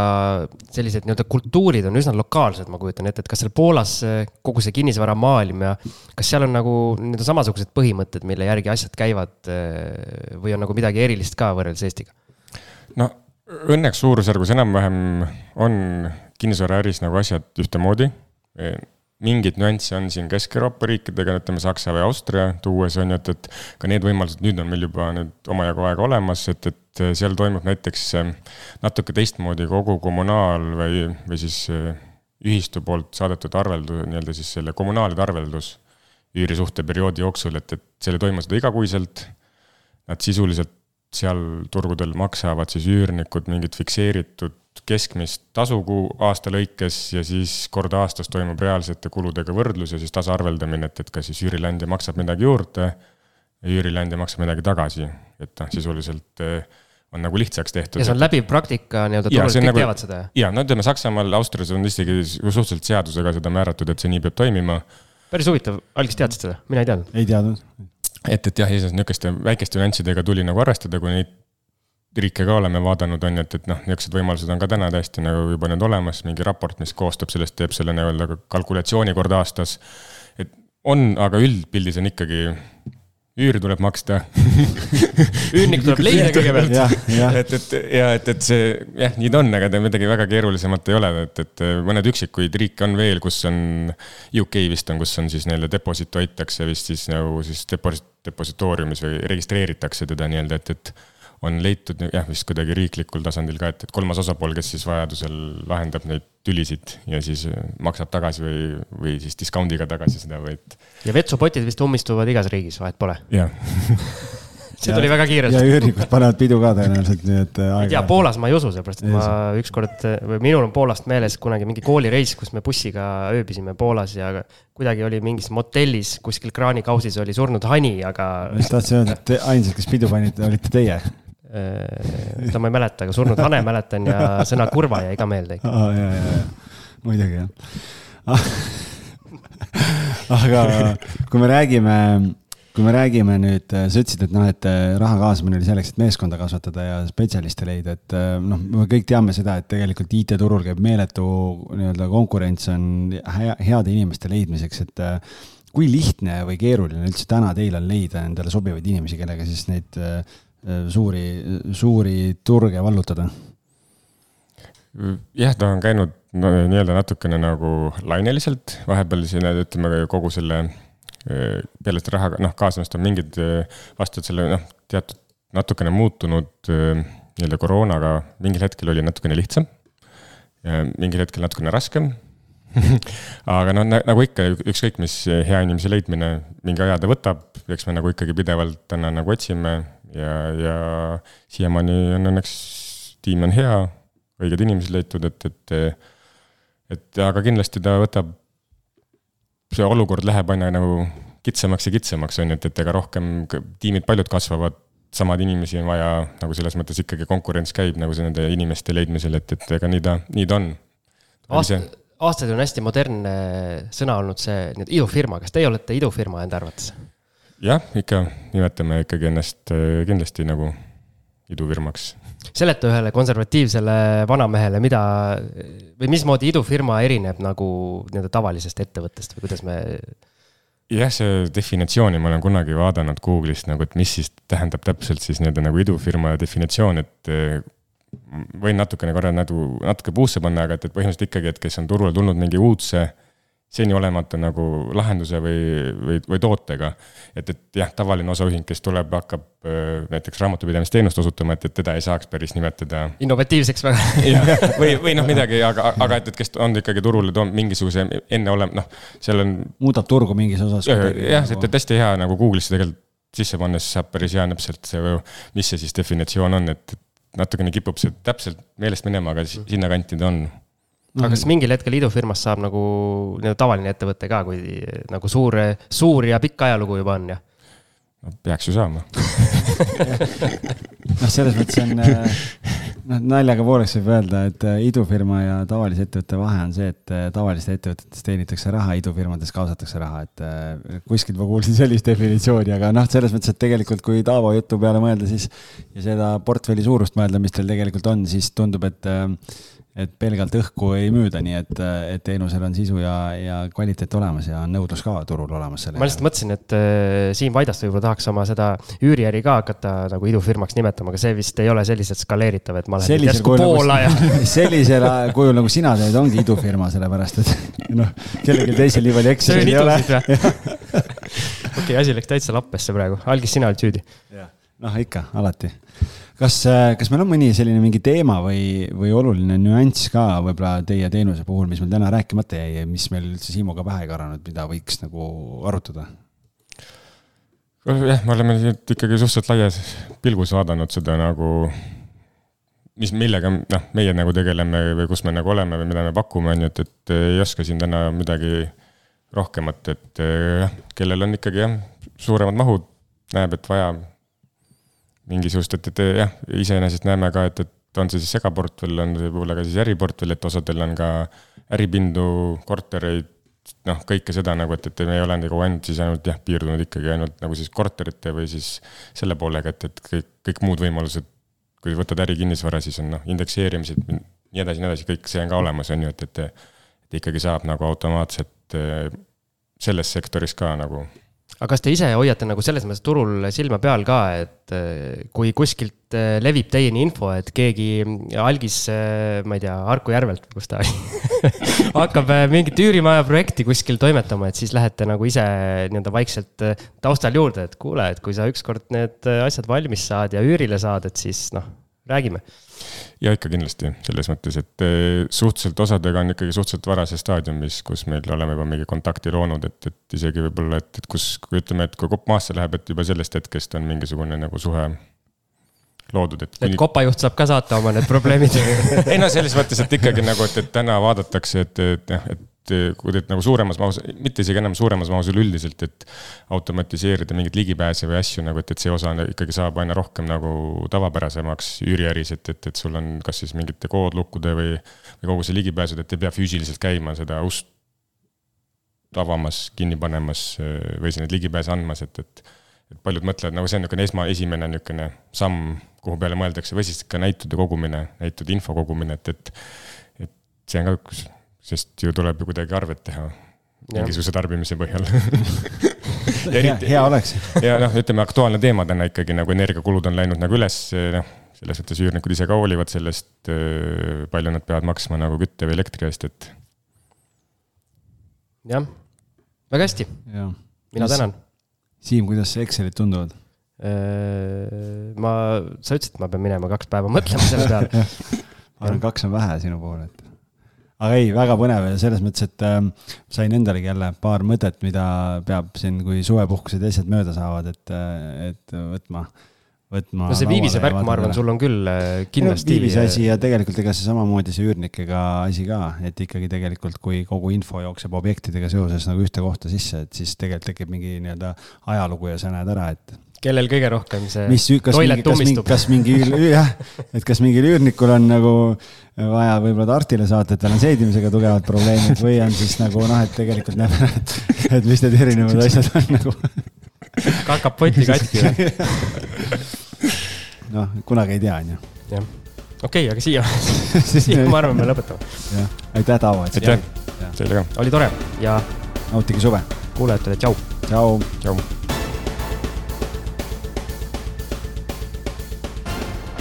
sellised nii-öelda kultuurid on üsna lokaalsed, ma kujutan ette, et kas seal Poolas eh, kogu see kinnisvaramaailm ja kas seal on nagu nii-öelda samasugused põhimõtted, mille järgi asjad käivad eh, või on nagu midagi erilist ka võrreldes Eestiga? no õnneks suurusjärgus enam-vähem on kinnisvaraäris nagu asjad ühtemoodi. mingeid nüansse on siin Kesk-Euroopa riikidega, ütleme Saksa või Austria tuues on ju, et, et ka need võimalused nüüd on meil juba nüüd omajagu aega olemas, et, et seal toimub näiteks eh, natuke teistmoodi kogu kommunaal või, või siis eh, ühistu poolt saadetud arveldus, nii-öelda siis selle kommunaalide arveldus üürisuhteperioodi jooksul, et, et seal ei toimu seda igakuiselt. Nad sisuliselt seal turgudel maksavad siis üürnikud mingit fikseeritud keskmist tasu kuu aasta lõikes ja siis kord aastas toimub reaalsete kuludega võrdlus ja siis tasaarveldamine, et, et kas siis üürileandja maksab midagi juurde ja üürileandja maksab midagi tagasi, et noh, sisuliselt eh, on nagu lihtsaks tehtud ja see on läbiv praktika nii-öelda Jaa, turul, see kõik nagu- teavad seda. ja no ütleme, Saksamaal, Austrias on isegi suhteliselt seadusega seda määratud, et see nii peab toimima päris huvitav, algis teadsid seda, mina ei teadnud. ei teadnud. et, et jah, niisuguste väikeste nüanssidega tuli nagu arvestada, kui neid riike ka oleme vaadanud, on ju, et, et noh, niisugused võimalused on ka täna täiesti nagu juba nüüd olemas, mingi raport, mis koostab sellest, teeb selle nii-öelda kalkulatsiooni kord aastas. et on, aga üldpildis on ikkagi, üüri tuleb maksta. üürnik tuleb leida kõigepealt. et, et ja et, et see jah, nii ta on, aga ta midagi väga keerulisemat ei ole, et, et mõned üksikuid riike on veel, kus on. UK vist on, kus on siis nii-öelda deposit hoitakse vist siis nagu siis deposit, depositooriumis või registreeritakse teda nii-öelda, et, et on leitud jah, vist kuidagi riiklikul tasandil ka, et, et kolmas osapool, kes siis vajadusel lahendab neid tülisid ja siis maksab tagasi või, või siis discount'iga tagasi seda või et ja vetsupotid vist ummistuvad igas riigis, vahet pole. jah. see tuli väga kiirelt ja. üürnikud panevad pidu ka tõenäoliselt, nii et äh, ei tea. Poolas ma ei usu, sellepärast et ma ükskord, või minul on Poolast meeles kunagi mingi koolireis, kus me bussiga ööbisime Poolas ja kuidagi oli mingis motellis kuskil kraanikausis oli surnud hani, aga ma just tahtsin öelda, et te ainsad, kes pidu panite, olite teie. Äh, seda ma ei mäleta, aga surnud hane mäletan ja sõna kurva jäi ka meelde ikka. aa, ja, ja, ja, muidugi jah. aga kui me räägime, kui me räägime nüüd, sa ütlesid, et noh, et äh, raha kaasamine oli selleks, et meeskonda kasvatada ja spetsialiste leida, et äh, noh, me kõik teame seda, et tegelikult IT-turul käib meeletu nii-öelda konkurents on hea, heade inimeste leidmiseks, et äh, kui lihtne või keeruline üldse täna teil on leida endale sobivaid inimesi, kellega siis neid äh, suuri, suuri turge vallutada? jah, ta on käinud no, nii-öelda natukene nagu laineliselt, vahepeal siin ütleme kogu selle peale seda raha noh, kaasamist on mingid eh, vastavalt selle noh, teatud natukene muutunud nii-öelda koroonaga, mingil hetkel oli natukene lihtsam. mingil hetkel natukene raskem. aga noh, nagu ikka, ükskõik mis hea inimese leidmine mingi aja ta võtab, eks me nagu ikkagi pidevalt täna nagu otsime ja, ja siiamaani on õnneks tiim on hea õiged inimesed leitud, et, et, et aga kindlasti ta võtab, see olukord läheb aina nagu kitsamaks ja kitsamaks on ju, et, et ega rohkem tiimid paljud kasvavad, samad inimesi on vaja nagu selles mõttes ikkagi konkurents käib nagu see nende inimeste leidmisel, et, et ega nii ta, nii ta on. aasta, aastaid on hästi modernne sõna olnud see nii-öelda idufirma, kas teie olete idufirma enda arvates? jah, ikka nimetame ikkagi ennast äh, kindlasti nagu idufirmaks. Seleta ühele konservatiivsele vanamehele, mida või mismoodi idufirma erineb nagu nii-öelda tavalisest ettevõttest või kuidas me, jah, see definitsiooni ma olen kunagi vaadanud Google'ist nagu, et mis siis tähendab täpselt siis nii-öelda nagu idufirma definitsioon, et eh, võin natukene korra nagu natuke puusse panna, aga et, et põhimõtteliselt ikkagi, et kes on turule tulnud mingi uudse seniolemata nagu lahenduse või, või, või tootega. et, et jah, tavaline osaühing, kes tuleb, hakkab näiteks raamatupidamisteenust osutama, et, et teda ei saaks päris nimetada innovatiivseks väga. jah, või, või noh, midagi, aga, aga et, et kes on ikkagi turule toonud mingisuguse enneolem-, noh, seal on muudab turgu mingis osas. jah, et, et hästi hea nagu Google'isse tegelikult sisse pannes saab päris hea täpselt see, mis see siis definitsioon on, et et natukene kipub see täpselt meelest minema, aga si- sinnakanti ta on. Aga kas mingil hetkel idufirmast saab nagu nii-öelda tavaline ettevõte ka, kui nagu suur, suur ja pikk ajalugu juba on ja? no peaks ju saama noh, selles mõttes on, äh, noh, naljaga pooleks võib öelda, et äh, idufirma ja tavalise ettevõtte vahe on see, et äh, tavalistes ettevõtetes teenitakse raha, idufirmades kaasatakse raha, et kuskilt ma kuulsin sellist definitsiooni, aga noh, selles mõttes, et tegelikult kui Taavo jutu peale mõelda, siis ja seda portfelli suurust mõelda, mis teil tegelikult on, siis tundub, et et pelgalt õhku ei müüda, nii et, et teenusel on sisu ja, ja kvaliteet olemas ja on nõudlus ka turul olemas. ma lihtsalt mõtlesin, et äh, Siim Vaidast võib-olla tahaks oma seda üüriäri ka hakata nagu idufirmaks nimetama, aga see vist ei ole selliselt skaleeritav, et ma sellisel järsku Poola ja. sellisel kujul nagu sina teed, ongi idufirma, sellepärast et noh, kellelgi teisel nii palju Excelit ei ole. okei, asi läks täitsa lappesse praegu, algis sina oled süüdi. noh, ikka, alati kas, äh, kas meil on mõni selline mingi teema või, või oluline nüanss ka võib-olla teie teenuse puhul, mis meil täna rääkimata jäi ja mis meil üldse Siimuga pähe ei karanud, mida võiks nagu arutada? jah, me oleme ikkagi suhteliselt laias pilgus vaadanud seda nagu, mis, millega noh, meie nagu tegeleme või kus me nagu oleme või mida me pakume, on ju, et, et ei oska siin täna midagi rohkemat, et jah, kellel on ikkagi jah, suuremad mahud, näeb, et vaja mingisugust, et, et jah, iseenesest näeme ka, et, et on see siis segaportfell, on see võib-olla ka siis äriportfell, et osadel on ka äripindu, kortereid, noh, kõike seda nagu, et, et me ei ole nagu ainult siis ainult jah, piirdunud ikkagi ainult nagu siis korterite või siis selle poolega, et, et kõik, kõik muud võimalused, kui võtad ärikinnisvara, siis on noh, indekseerimised, nii edasi, nii edasi, kõik see on ka olemas, on ju, et, et et ikkagi saab nagu automaatselt eh, selles sektoris ka nagu aga kas te ise hoiate nagu selles mõttes turul silma peal ka, et eh, kui kuskilt eh, levib teieni info, et keegi algis, eh, ma ei tea, Harku järvelt, kus ta oli hakkab mingit üürimaja projekti kuskil toimetama, et siis lähete nagu ise nii-öelda vaikselt taustal juurde, et kuule, et kui sa ükskord need asjad valmis saad ja üürile saad, et siis noh, räägime ja ikka kindlasti, selles mõttes, et eh, suhteliselt osadega on ikkagi suhteliselt varases staadiumis, kus meil oleme juba mingi kontakti loonud, et, et isegi võib-olla, et, et kus, kui ütleme, et kui kopp maasse läheb, et juba sellest hetkest on mingisugune nagu suhe loodud, et. et kopajuht saab ka saata oma need probleemid ei no selles mõttes, et ikkagi nagu, et, et täna vaadatakse, et, et jah, et et kui teed nagu suuremas mahus, mitte isegi enam suuremas mahus üleüldiselt, et automatiseerida mingeid ligipääse või asju nagu, et, et see osa ikkagi saab aina rohkem nagu tavapärasemaks üüriäris, et, et, et sul on kas siis mingite koodlukkude või, või kogu see ligipääsud, et ei pea füüsiliselt käima seda ust avamas, kinni panemas või siis neid ligipääse andmas, et, et et paljud mõtlevad nagu see on niisugune esma, esimene niisugune samm, kuhu peale mõeldakse, või siis ka näitude kogumine, näitude info kogumine, et, et et see on ka üks sest ju tuleb ju kuidagi arvet teha mingisuguse tarbimise põhjal hea, hea oleks. ja noh, ütleme aktuaalne teema täna ikkagi nagu energiakulud on läinud nagu üles, noh, selles mõttes üürnikud ise ka hoolivad sellest, palju nad peavad maksma nagu kütte või elektri eest, et. jah, väga hästi. mina tänan. Siim, kuidas Excelid tunduvad? ma, sa ütlesid, et ma pean minema kaks päeva mõtlema selle peale ma arvan, kaks on vähe sinu puhul, et aga ei, väga põnev ja selles mõttes, et äh, sain endalegi jälle paar mõtet, mida peab siin, kui suvepuhkused ja asjad mööda saavad, et, äh, et võtma, võtma. no see viivise värk, ma arvan, sul on küll äh, kindlasti. viivise asi ja tegelikult ega see samamoodi see üürnikega asi ka, et ikkagi tegelikult, kui kogu info jookseb objektidega seoses nagu ühte kohta sisse, et siis tegelikult tekib mingi nii-öelda ajalugu ja sa näed ära, et kellel kõige rohkem see mis, kas mingi, kas mingi, kas mingi, jah, et kas mingil üürnikul on nagu vaja võib-olla Tartile saata, et tal on seedimisega tugevad probleemid või on siis nagu noh, et tegelikult näeb et, et mis need erinevad asjad on nagu. kakab poti katki või? noh, kunagi ei tea, on ju. jah, okei okay,, aga siia siia ma arvan, me lõpetame. jah, aitäh, Taavo. aitäh, teile ka. oli tore ja. nautige suve. kuulajatele tšau. tšau. tšau.